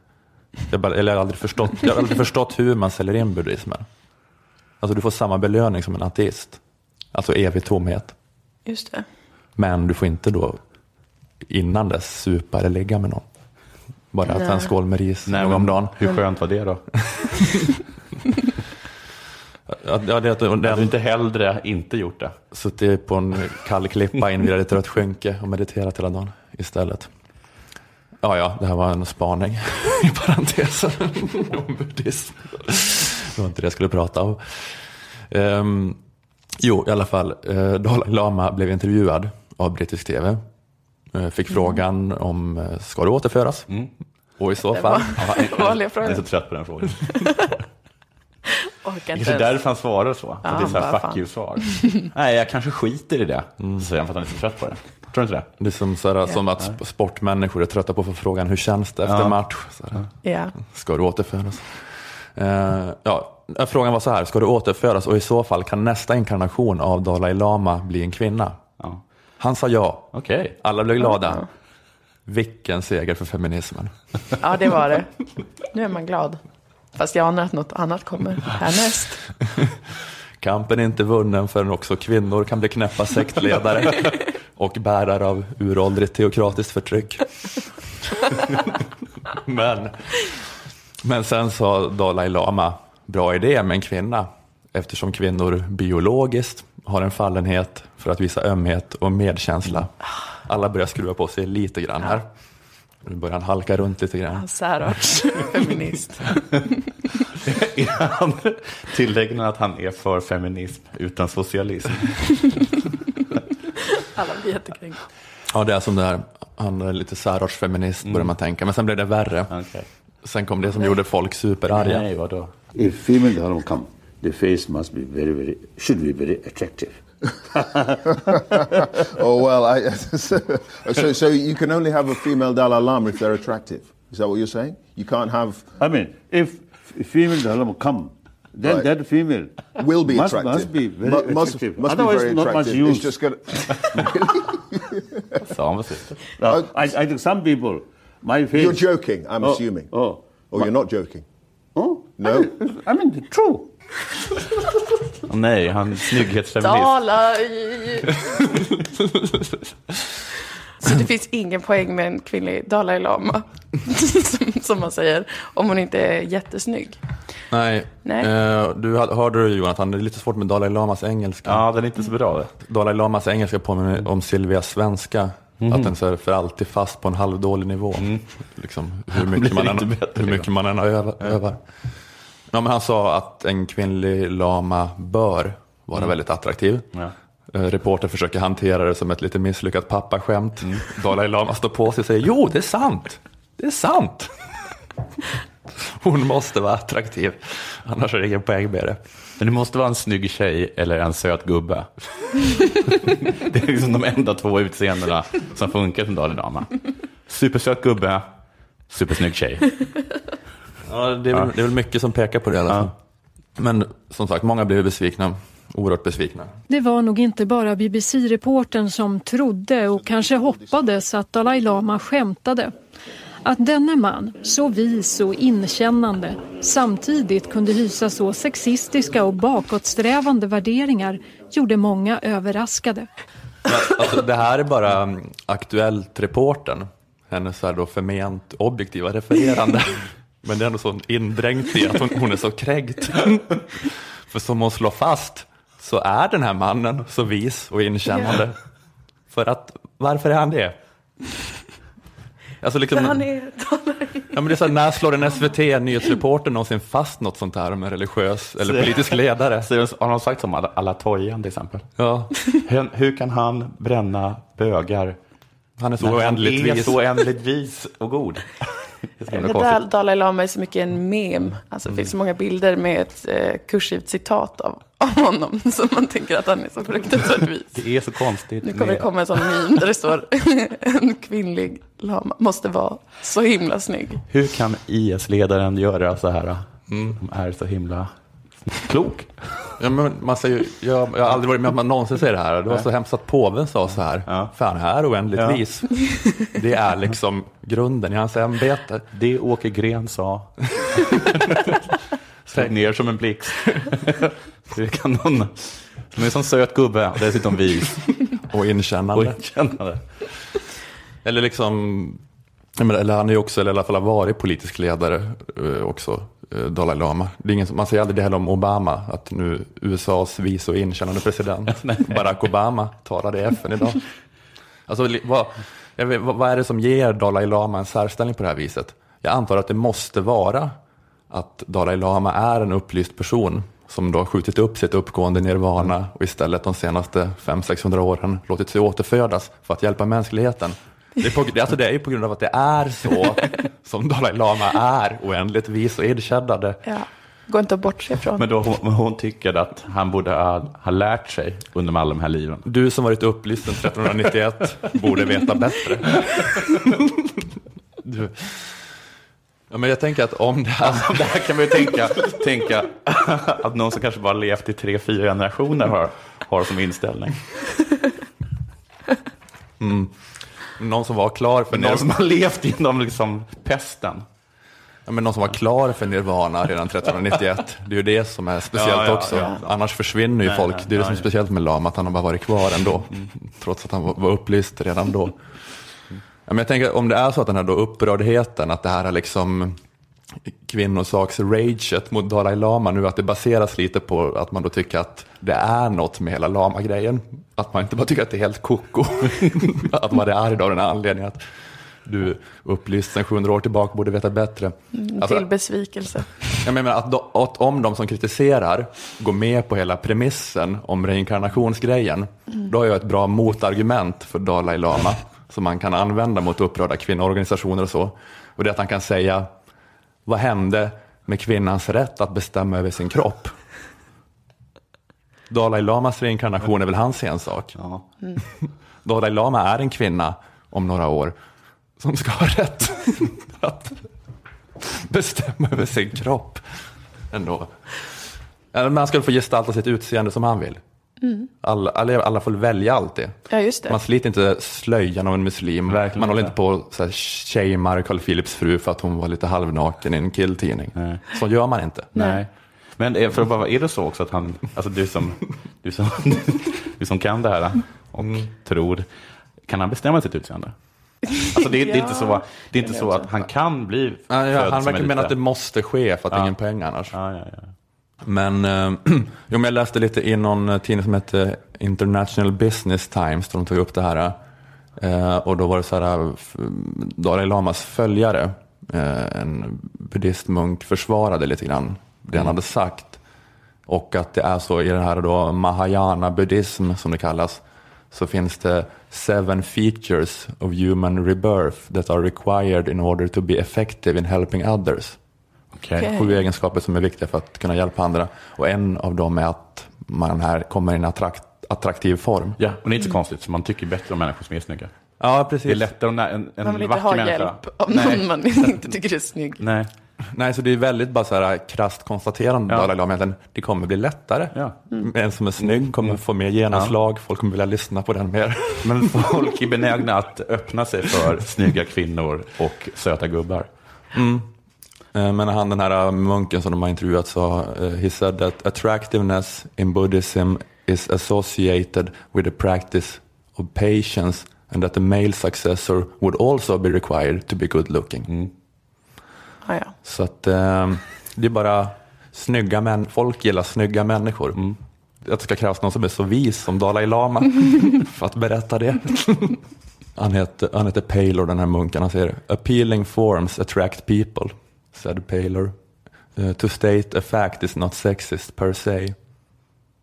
Jag, bara, eller jag, har aldrig förstått, jag har aldrig förstått hur man säljer in buddhismen. Alltså du får samma belöning som en ateist, alltså evig tomhet. Just det. Men du får inte då innan dess supa eller ligga med någon. Bara äta en Nej. skål med ris Nej, om dagen. Hur skönt var det då? Ja, det, det, det, Hade du inte hellre inte gjort det? suttit på en kall klippa invirad i ett rött skynke och mediterat hela dagen istället. Ja, ja, det här var en spaning *laughs* i parentesen *laughs* om buddhism. Det var inte det jag skulle prata om. Ehm, jo, i alla fall, eh, Dalai Lama blev intervjuad av brittisk tv. Eh, fick frågan om, eh, ska du återföras? Och i så Det fall, *laughs* var vanliga Jag är så trött på den frågan. Orkar Det så ens. därför han svarar så. Ja, att det är så här fuck you-svar. Nej, jag kanske skiter i det. Så säger han för att han är så trött på det. Tror du inte det? det är som, såhär, som att sp- sportmänniskor är trötta på att få frågan, hur känns det efter Ja. match? Såhär. Ja. Ska du återföras? Eh, ja, frågan var så här, ska du återföras och i så fall kan nästa inkarnation av Dalai Lama bli en kvinna? Ja. Han sa ja. Okej. Alla blev glada. Vilken seger för feminismen. Ja, det var det. Nu är man glad. Fast jag anar att något annat kommer härnäst. Kampen är inte vunnen förrän också kvinnor kan bli knäppa sektledare *laughs* och bärare av uråldrigt teokratiskt förtryck. *laughs* men, men sen sa Dalai Lama, bra idé med en kvinna, eftersom kvinnor biologiskt har en fallenhet för att visa ömhet och medkänsla. Alla börjar skruva på sig lite grann här. Nu börjar han halka runt lite grann. Särarts *laughs* feminist. *laughs* Är han- Tillägger han att han är för feminism utan socialism? Alla blir jättekränkta. Ja, det är som det här, han är lite särartsfeminist börjar man tänka, men sen blev det värre. Okej. Sen kom det som gjorde folk superarga. Nej, vadå? If female dharma come, the face must be very, very, should be very attractive. *laughs* oh well, I, *laughs* so so you can only have a female Dalai Lama if they're attractive. Is that what you're saying? You can't have I mean, if female dharma come, then Right. that female will be must, attractive. must be very Mu- must, attractive. must be Otherwise, very not much attractive. use. It's just gonna. *laughs* Han precis. Now, I, I think some people, my face. You're joking. I'm Oh, assuming. Oh, Or you're not joking. oh, No. I mean, I mean true. *laughs* Nej, han är snygghetsfeminist. Tala. *laughs* Så det finns ingen poäng med en kvinnlig Dalai Lama, som, som man säger, om hon inte är jättesnygg. Nej, Nej. Eh, du hörde du Jonathan, det är lite svårt med Dalai Lamas engelska. Ja, den är inte så bra. det. Dalai Lamas engelska påminner om Silvias svenska. Mhm. Att den så är för alltid fast på en halvdålig nivå. Liksom, hur, mycket *laughs* blir man än, hur mycket man än övar. övar. Ja, men han sa att en kvinnlig lama bör vara väldigt attraktiv. Ja. Eh, Reporter försöker hantera det som ett lite misslyckat pappaskämt. Mm. Dalai Lama står på sig och säger jo, det är sant. Det är sant. *laughs* *laughs* Hon måste vara attraktiv, annars är det ingen poäng med det. Men det måste vara en snygg tjej eller en söt gubbe. *laughs* det är liksom de enda två utseendena som funkar som Dalai Lama. Supersöt gubbe, supersnygg tjej. Ja, det, är väl, det är väl mycket som pekar på det i alla fall. Men som sagt, många blev besvikna. Oerhört besvikna. Det var nog inte bara BBC-reportern som trodde och kanske hoppades att Dalai Lama skämtade. Att denne man, så vis och inkännande, samtidigt kunde hysa så sexistiska och bakåtsträvande värderingar gjorde många överraskade. Men, alltså, det här är bara um, Aktuellt-reportern. Hennes så här då förment objektiva refererande. *laughs* Men det är ändå så indränkt i att hon, hon är så kränkt. *laughs* För som hon slår fast så är den här mannen så vis och inkännande. För att, varför är han det? Alltså liksom, han är ja, men det är så här, när slår en SVT-nyhetsreporter någonsin fast något sånt här om en religiös eller politisk ledare? Så har de sagt som Alatoyan till exempel? Ja, Hur, hur kan han bränna bögar han är så när han oändligt är vis. så oändligt vis och god? Det där Dalai Lama är så mycket en mem. Alltså det finns så många bilder med ett eh, kursivt citat av, av honom. *laughs* Så man tänker att han är så fruktansvärt vis. Det är så konstigt. Nu kommer det komma en sån meme där det står *laughs* en kvinnlig lama måste vara så himla snygg. Hur kan IS-ledaren göra så här? De är så himla klok. Ja, man säger, jag, jag har aldrig varit med om att man någonsin säger det här. Det var så hemskt att påven sa så här. Ja. Fan, här oändligt Ja. vis. Det är liksom grunden i hans ämbete. Det Åke Gren sa. *laughs* Slog ner som en blixt. Hur kan någon som är en sån söt gubbe, dessutom vis Och och inkännande. inkännande. Eller liksom, eller han är ju också, eller i alla fall har varit politisk ledare eh, också, Dalai Lama. Det är ingen, man säger aldrig det heller om Obama, att nu USAs vice och inkännande president *laughs* Barack Obama talade i FN idag. *laughs* Alltså, vad, vet, vad, är det som ger Dalai Lama en särställning på det här viset? Jag antar att det måste vara att Dalai Lama är en upplyst person som då skjutit upp sitt uppgående nirvana och istället de senaste 500-600 åren låtit sig återfödas för att hjälpa mänskligheten. Det är, på, alltså det är ju på grund av att det är så *laughs* som Dalai Lama är oändligt vis och erkännande. Ja. Går inte att bortse från. Men då hon, hon tycker att han borde ha, ha lärt sig under alla de här liven. Du som varit upplyst sedan 1391 borde veta bättre. *laughs* Du. Ja, men jag tänker att om det här... Det här kan man ju tänka, tänka att någon som kanske bara levt i tre, fyra generationer har, har som inställning. *laughs* Mm. Någon som var klar för Någon som har levt genom liksom pesten. Ja, men någon som var klar för Nirvana redan 1391. Det är ju det som är speciellt Ja, ja, också. ja. Annars försvinner ju Nej, folk. nej, det är det som är speciellt med Lama, att han har bara varit kvar ändå. Trots att han var- upplyst redan då. Ja, men jag tänker om det är så att den här då upprördheten, att det här är liksom kvinnosaks-raget mot Dalai Lama nu, att det baseras lite på att man då tycker att det är något med hela Lama-grejen. Att man inte bara tycker att det är helt koko. *laughs* att man är arg av den anledningen att du upplyst sedan 700 år tillbaka borde veta bättre. Mm, Alltså, till besvikelse. jag menar att, då, att om de som kritiserar går med på hela premissen om reinkarnationsgrejen, Mm. då har jag ett bra motargument för Dalai Lama som man kan använda mot upprörda kvinnoorganisationer och så. Och det är att han kan säga, vad hände med kvinnans rätt att bestämma över sin kropp? Dalai Lamas reinkarnation är väl hans ensak? Mm. *laughs* Dalai Lama är en kvinna om några år som ska ha rätt att bestämma över sin kropp. Ändå. Ja, Man ska få gestalta sitt utseende som han vill. Mm. Alla, alla, alla får välja alltid. Ja, just det. Man sliter inte slöjan av en muslim. Verkligen man håller inte. på och shamear Carl Philips fru för att hon var lite halvnaken i en killtidning. Så gör man inte. Nej. Men är- för att bara, är det så också att han, alltså du som, du som, *laughs* du som kan det här och tror, kan han bestämma sitt utseende? Alltså det, är- det är inte så, det är inte så att han kan bli Ja, ja, född han verkar mena lite- att det måste ske för att det är Ja. ingen poäng annars. Ja, ja, ja. Men eh, *clears throat* jo, jag läste lite i någon eh, tidning som heter International Business Times, där de tog upp det här. Eh, och då var det så här, f- Dalai Lamas följare, eh, en buddhistmunk, försvarade lite grann det han hade sagt. Och att det är så i den här då Mahayana buddhism som det kallas, så finns det seven features of human rebirth that are required in order to be effective in helping others. Okej. Sju egenskaper som är viktiga för att kunna hjälpa andra. Och en av dem är att man här kommer i en attrakt, attraktiv form. Ja, och det är inte så konstigt, så man tycker bättre om människor som är snygga. Ja, precis. Det är lättare om en, en Man vill inte ha människa. hjälp av någon Nej. man inte *laughs* tycker är snygg. Nej. Nej, så det är väldigt bara så här krasst konstaterande Ja. Dalai Lama, det kommer bli lättare. Ja. En som är snygg kommer få mer genomslag, folk kommer vilja lyssna på den mer. *laughs* Men folk är benägna att öppna sig för snygga kvinnor och söta gubbar. Mm. Eh, Men han den här munken som de har intervjuat sa, eh, he said that attractiveness in Buddhism is associated with the practice of patience and that the male successor would also be required to be good looking. Ja, ja. Så att eh, det är bara snygga män, folk gillar snygga människor. Att det ska krävas någon som är så vis som Dalai Lama *laughs* för att berätta det. Han heter, han heter Paylor, den här munken. Han säger appealing forms attract people, said Paylor. Eh, to state a fact is not sexist per se.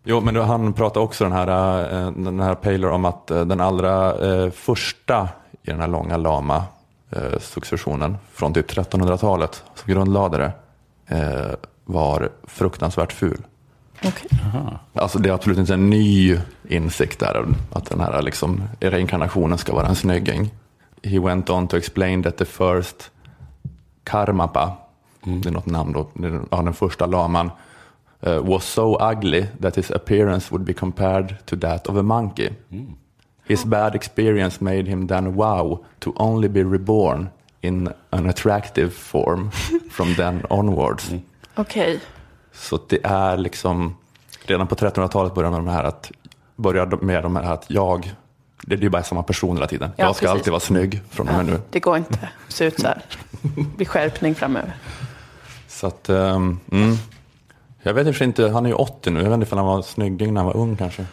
Jo, men då, han pratar också den här, eh, den här Paylor om att eh, den allra eh, första i den här långa lama successionen från typ 1300-talet som grundlade det var fruktansvärt ful. Alltså det är absolut inte en ny insikt där, att den här liksom, reinkarnationen ska vara en snygging. He went on to explain that the first Karmapa, det är något namn då, ja, den första laman, eh, was so ugly that his appearance would be compared to that of a monkey. His bad experience made him then vow to only be reborn in an attractive form *laughs* from then onwards. Okej. Så det är liksom, redan på 1300-talet började med de här att, började med de här att jag, det är ju bara samma person hela tiden. Ja, jag ska precis. alltid vara snygg från och med nu. Det går inte att se ut så här. Det skärpning framöver. Så att, ehm, mm. Jag vet inte, han är ju 80 nu, jag vet inte om han var snygging när han var ung kanske.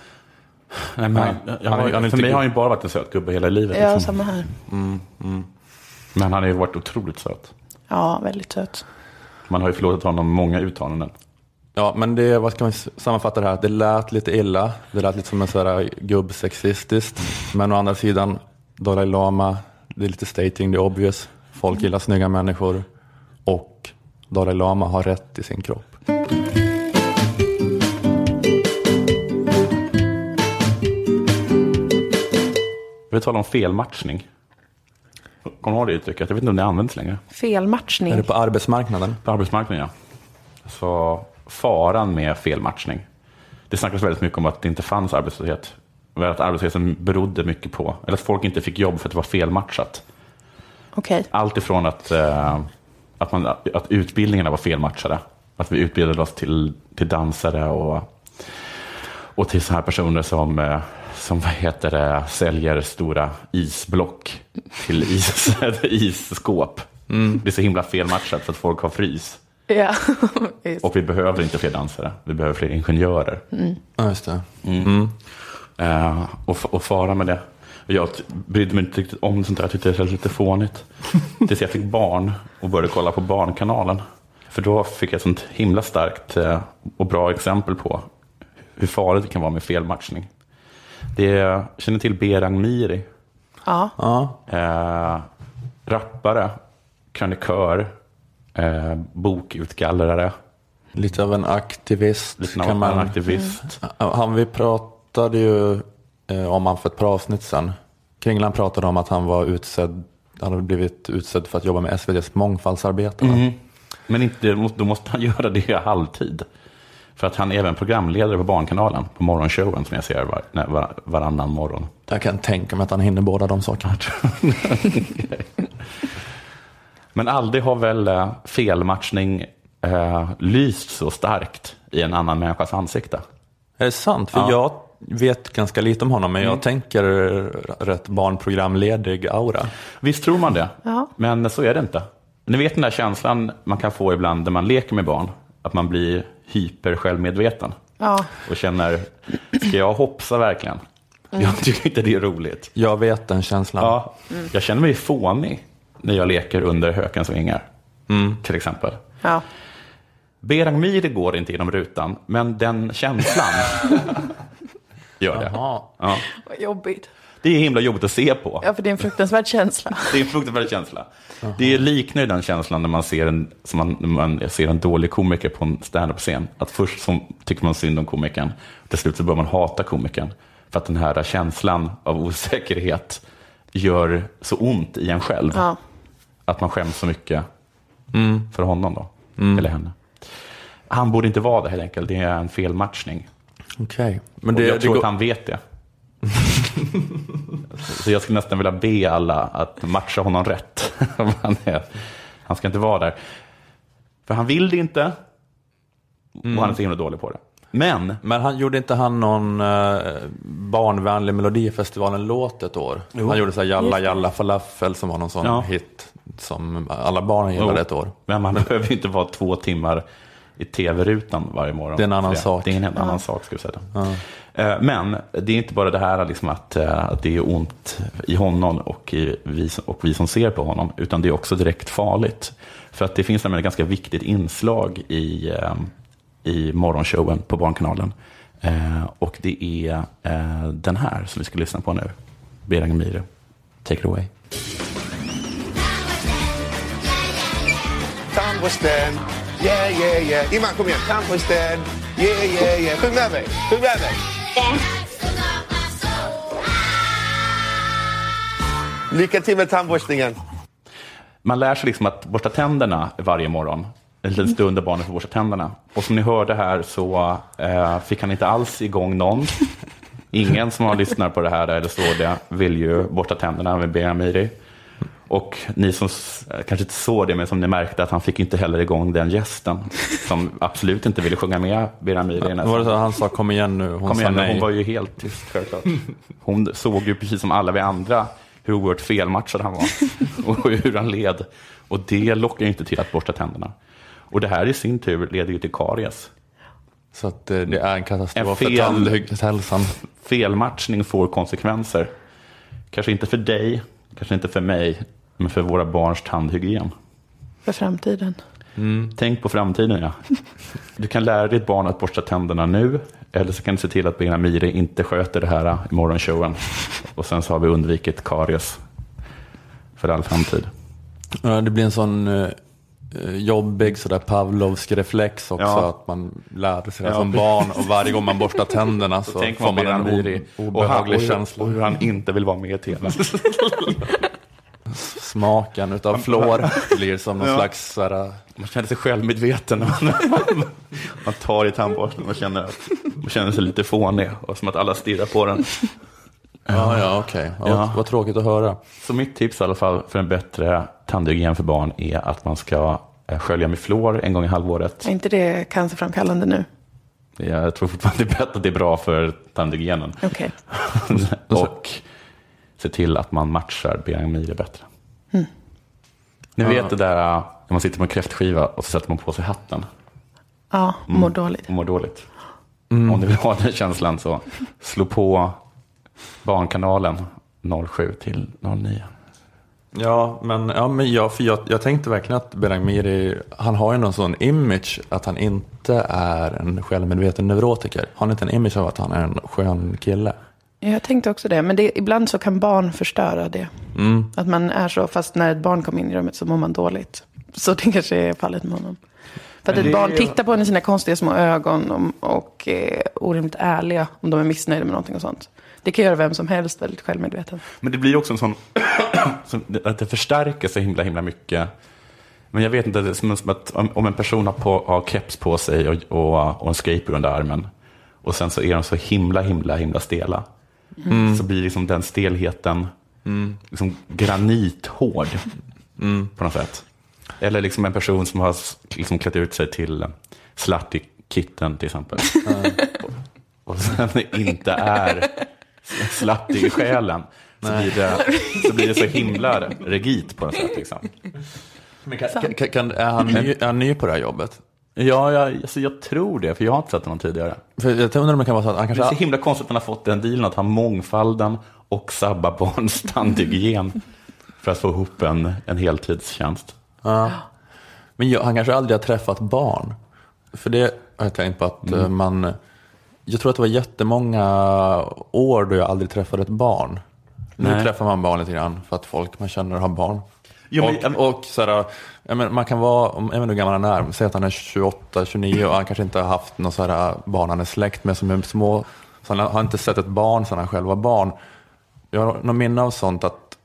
Nej, men, Nej, jag han han för inte mig har han ju bara varit en söt gubbe hela livet. Ja, liksom. samma här. Mm, mm. Men han har ju varit otroligt söt. Ja, väldigt söt. Man har ju förlåtit honom många uttalanden. Ja, men det, vad ska man sammanfatta det här? Det lät lite illa, det lät lite som en sån här gubbsexistiskt. Men å andra sidan, Dalai Lama, det är lite stating the obvious. Folk gillar snygga människor och Dalai Lama har rätt i sin kropp. Vi talar om felmatchning. Kommer du ihåg det uttrycket? Jag vet inte om det används längre. Felmatchning. Är det på arbetsmarknaden? På arbetsmarknaden, ja. Så faran med felmatchning. Det snackas väldigt mycket om att det inte fanns arbetslöshet att arbetslösheten berodde mycket på, eller att folk inte fick jobb för att det var felmatchat. Okej. Allt ifrån att, eh, att, man, att utbildningarna var felmatchade. Att vi utbildade oss till, till dansare och, och till sådana här personer som, eh, som vad heter det, säljer stora isblock till is, *laughs* isskåp. Det är så himla felmatchat för att folk har frys. Ja. *laughs* Just. Och vi behöver inte fler dansare, vi behöver fler ingenjörer. Ja, just det. Eh, och, och fara med det. Jag brydde mig inte riktigt om sånt där, jag tyckte det var lite fånigt. *laughs* Tills jag fick barn och började kolla på Barnkanalen. För då fick jag ett sånt himla starkt eh, och bra exempel på hur farligt det kan vara med felmatchning. Det är, känner till Berang Miri, Ja. Ja. eh, rappare, krönikör, eh, bokutgallrare, Lite av en aktivist. lite kan man... en aktivist. Han, vi pratade ju eh, om han för ett par avsnitt sedan. Kringlan pratade om att han var utsedd, han hade blivit utsedd för att jobba med SVTs mångfaldsarbete. Mm. Men inte, då måste han *laughs* göra det halvtid. För att han är även programledare på Barnkanalen, på morgonshowen som jag ser var, var, varannan morgon. Jag kan tänka mig att han hinner båda de sakerna. *laughs* *laughs* Men aldrig har väl eh, felmatchning eh, lyst så starkt i en annan människas ansikte. Är det sant? För Ja. jag vet ganska lite om honom, men jag tänker rätt barnprogramledig aura. Visst tror man det, Ja. men så är det inte. Ni vet den där känslan man kan få ibland när man leker med barn, att man blir hyper självmedveten Ja. och känner, ska jag hoppsa verkligen? Jag tycker inte det är roligt. Jag vet den känslan. Ja, jag känner mig fånig när jag leker under hökens vingar, till exempel. Ja. Berang går inte genom rutan, men den känslan *laughs* gör det. Ja. Vad jobbigt. Det är himla jobbigt att se på. Ja, för det är en fruktansvärd känsla. *laughs* Det är en fruktansvärd känsla. Det liknar den känslan när man ser en, som man, när man ser en dålig komiker på en standup-scen. Att först så tycker man synd om komikern, till slut så börjar man hata komikern. För att den här känslan av osäkerhet gör så ont i en själv. Ja. Att man skäms så mycket för honom då, eller henne. Han borde inte vara det helt enkelt, det är en felmatchning. Okej. Men Och det, jag det tror går- att han vet det. *laughs* så jag skulle nästan vilja be alla att matcha honom rätt. *laughs* Han, är, han ska inte vara där. För han vill det inte. Och han är så himla dålig på det. Men, Men han gjorde inte han någon eh, barnvänlig Melodifestivalen-låt ett år? Han gjorde så här Jalla Jalla Falafel som var någon sån Ja. hit som alla barn gillade Jo. ett år. men man *laughs* behöver ju inte vara två timmar i tv-rutan varje morgon. Det är en annan sak. Det är en helt annan sak, ska säga. Eh, Men det är inte bara det här liksom att, eh, att det är ont i honom och, i vi, och vi som ser på honom, utan det är också direkt farligt. För att det finns nämligen ett ganska viktigt inslag i, eh, i morgonshowen på Barnkanalen. Och det är den här som vi ska lyssna på nu. Berang Mire. Take it away. Tandborsten, yeah, yeah, yeah. Iman, kom igen. Tandborsten, yeah, yeah, yeah. Sjung med mig, sjung med mig. Lycka till med tandborstningen. Man lär sig liksom att borsta tänderna varje morgon. En liten stund där barnet får borsta tänderna. Och som ni hörde här så eh, fick han inte alls igång någon. Ingen som har lyssnat på det här eller så det vill ju borsta tänderna med Beramiri. Och ni som kanske inte såg det, men som ni märkte att han fick inte heller igång den gästen som absolut inte ville sjunga med den här Var det så att han sa kom igen nu? Hon Kom igen, nej. hon var ju helt tyst självklart. Hon såg ju precis som alla vi andra hur oerhört felmatchad han var *laughs* och hur han led. Och det lockar ju inte till att borsta tänderna. Och det här i sin tur leder ju till karies. Så att eh, det är en En katastrof för fel- tandhälsan. Felmatchning får konsekvenser. Kanske inte för dig, kanske inte för mig, men för våra barns tandhygien. För framtiden. Tänk på framtiden, ja. *laughs* Du kan lära ditt barn att borsta tänderna nu, eller så kan du se till att Bena Miri inte sköter det här i morgonshowen. Och sen så har vi undvikit karies för all framtid. Ja, det blir en sån eh, jobbig sådär Pavlovsk reflex också. Ja. Att man lärde sig det Ja, som precis. barn och varje gång man borstar tänderna *laughs* så, får man en Miri o- och, han, obehaglig och, hur, känsla. och hur han inte vill vara med i tv. *laughs* Smaken utav fluor blir som någon Ja. slags såhär, Man känner sig självmedveten. *laughs* man tar i tandborsten och känner, att, man känner sig lite fånig och som att alla stirrar på den. Ja, ja okej. Ja, Ja. Vad tråkigt att höra. Så mitt tips i alla fall för en bättre tandhygien för barn är att man ska eh, skölja med fluor en gång i halvåret. Är inte det cancerframkallande nu? Jag tror fortfarande det är bättre att det är bra för tandhygienen. Okej. *laughs* och se till att man matchar Biramir bättre. Mm. Ni Ja. vet det där äh, när man sitter på en kräftskiva och så sätter man på sig hatten. Ja, Mm. mår dåligt. Och mår dåligt. Mm. Om ni vill ha den känslan så slå på Barnkanalen 07 till 09. Ja, men, ja, men jag, för jag, jag tänkte verkligen att Berang Miri, han har ju någon sån image att han inte är en självmedveten neurotiker. Har han inte en image av att han är en skön kille? Jag tänkte också det, men det, ibland så kan barn förstöra det. Mm. Att man är så, fast när ett barn kommer in i rummet så mår man dåligt. Så det kanske är fallet med honom. För att ett barn ju- tittar på en i sina konstiga små ögon och, och är orimligt ärliga om de är missnöjda med någonting och sånt. Det kan göra vem som helst väldigt självmedveten. Men det blir också en sån, *clears throat* att det förstärker så himla, himla mycket. Men jag vet inte, det är som som att om om en person har, på, har keps på sig och, och, och en skateboard under armen och sen så är de så himla, himla, himla stela. Mm. Så blir liksom den stelheten Mm. liksom granithård Mm. på något sätt. Eller liksom en person som har liksom klätt ut sig till Slutty Kitten till exempel. och, och sen inte är slutty i själen. Så blir, det, så blir det så himla rigitt på något sätt. Liksom. Men kan, kan, kan, är, han ny, är han ny på det här jobbet? Ja, jag, alltså jag tror det, för jag har inte sett honom tidigare. För jag undrar om det kan vara så att han Det är kanske... så himla konstigt att han har fått den dealen att ha mångfalden och sabba barns tandhygien för att få ihop en, en heltidstjänst. Ja. Men jag, han kanske aldrig har träffat barn. För det har jag tänkt på att Mm. eh, man... Jag tror att det var jättemånga år då jag aldrig träffade ett barn. Nu Nej. träffar man barn lite grann för att folk man känner har barn. Jo, men- och och så här, jag menar, man kan vara, jag vet inte hur gammal han är, säg att han är 28, 29 och han kanske inte har haft någon så här barn han är släkt med som är små. Så han har inte sett ett barn sedan han själv var barn. Jag har någon minne av sånt att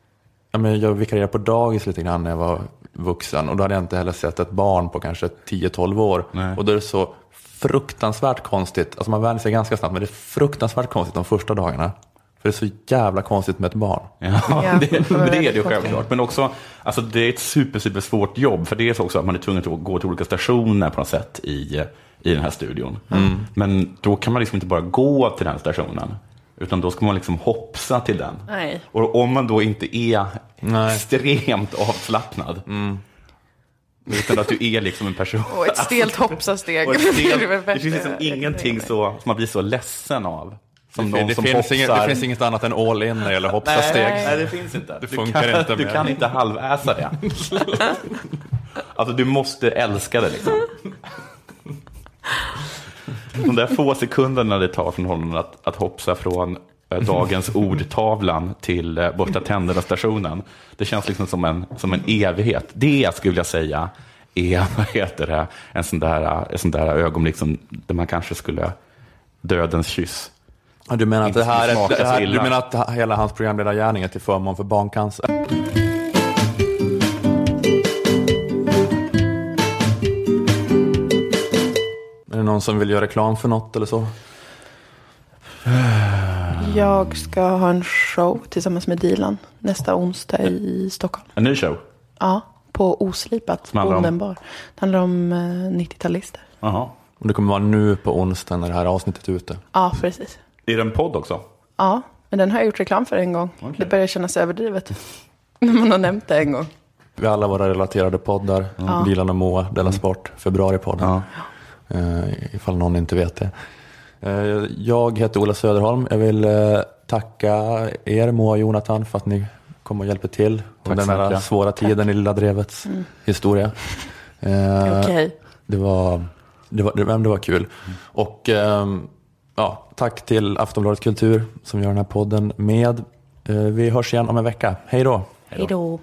ja, men jag vikarierade på dagis lite grann när jag var vuxen och då hade jag inte heller sett ett barn på kanske 10-12 år. Nej. Och då är det så fruktansvärt konstigt, alltså man vänjer sig ganska snabbt, men det är fruktansvärt konstigt de första dagarna. För det är så jävla konstigt med ett barn. Ja, *laughs* det, det var men det är det självklart. Men också, alltså det är ett super, super svårt jobb. För det är så också att man är tvungen att gå till olika stationer på något sätt i, i den här studion. Mm. Men då kan man liksom inte bara gå till den stationen. Utan då ska man liksom hoppsa till den. Nej. Och om man då inte är Nej. extremt avslappnad. Utan att du är liksom en person. Och ett stelt hoppsasteg. *laughs* Det det finns liksom ingenting så, som man blir så ledsen av. Som det, någon det, som finns inget, det finns inget annat än all in när det gäller hoppsasteg. Nej, nej, det finns inte. Det du funkar kan, inte Du med- kan inte halväsa det. *laughs* alltså, du måste älska det liksom. De där få sekunderna det tar från honom att, att hoppsa från eh, dagens *laughs* ordtavlan till eh, borsta tänderna-stationen. Det känns liksom som en, som en evighet. Det jag skulle vilja säga är, *laughs* vad heter det, en sån där, en sån där ögonblick som, där man kanske skulle dödens kyss. Du menar, att det här är, det här, du menar att hela hans programledargärning är till förmån för barncancer? Är det någon som vill göra reklam för något eller så? Jag ska ha en show tillsammans med Dilan nästa onsdag i Stockholm. En ny show? Ja, på Oslipat, Som handlar om? Bonden bar. Det handlar om eh, 90-talister. Jaha. Och det kommer vara nu på onsdag när det här avsnittet är ute. Ja, precis. Är det en podd också? Ja, men den har jag gjort reklam för en gång. Det börjar kännas överdrivet. *laughs* När man har nämnt det en gång. Vi har alla våra relaterade poddar. Ja. Dilan och Moa, Della Sport, Februaripodden. Eh, ifall någon inte vet det. Eh, jag heter Ola Söderholm. Jag vill eh, tacka er, Moa och Jonathan, för att ni kom och hjälpte till Tack under den här svåra tiden i Lilla Drevets Mm. historia. *laughs* Eh, Okej. det, var, det, var, det, det var kul. Och ehm, ja, tack till Aftonbladet Kultur som gör den här podden med. Eh, vi hörs igen om en vecka. Hej då! Hej då.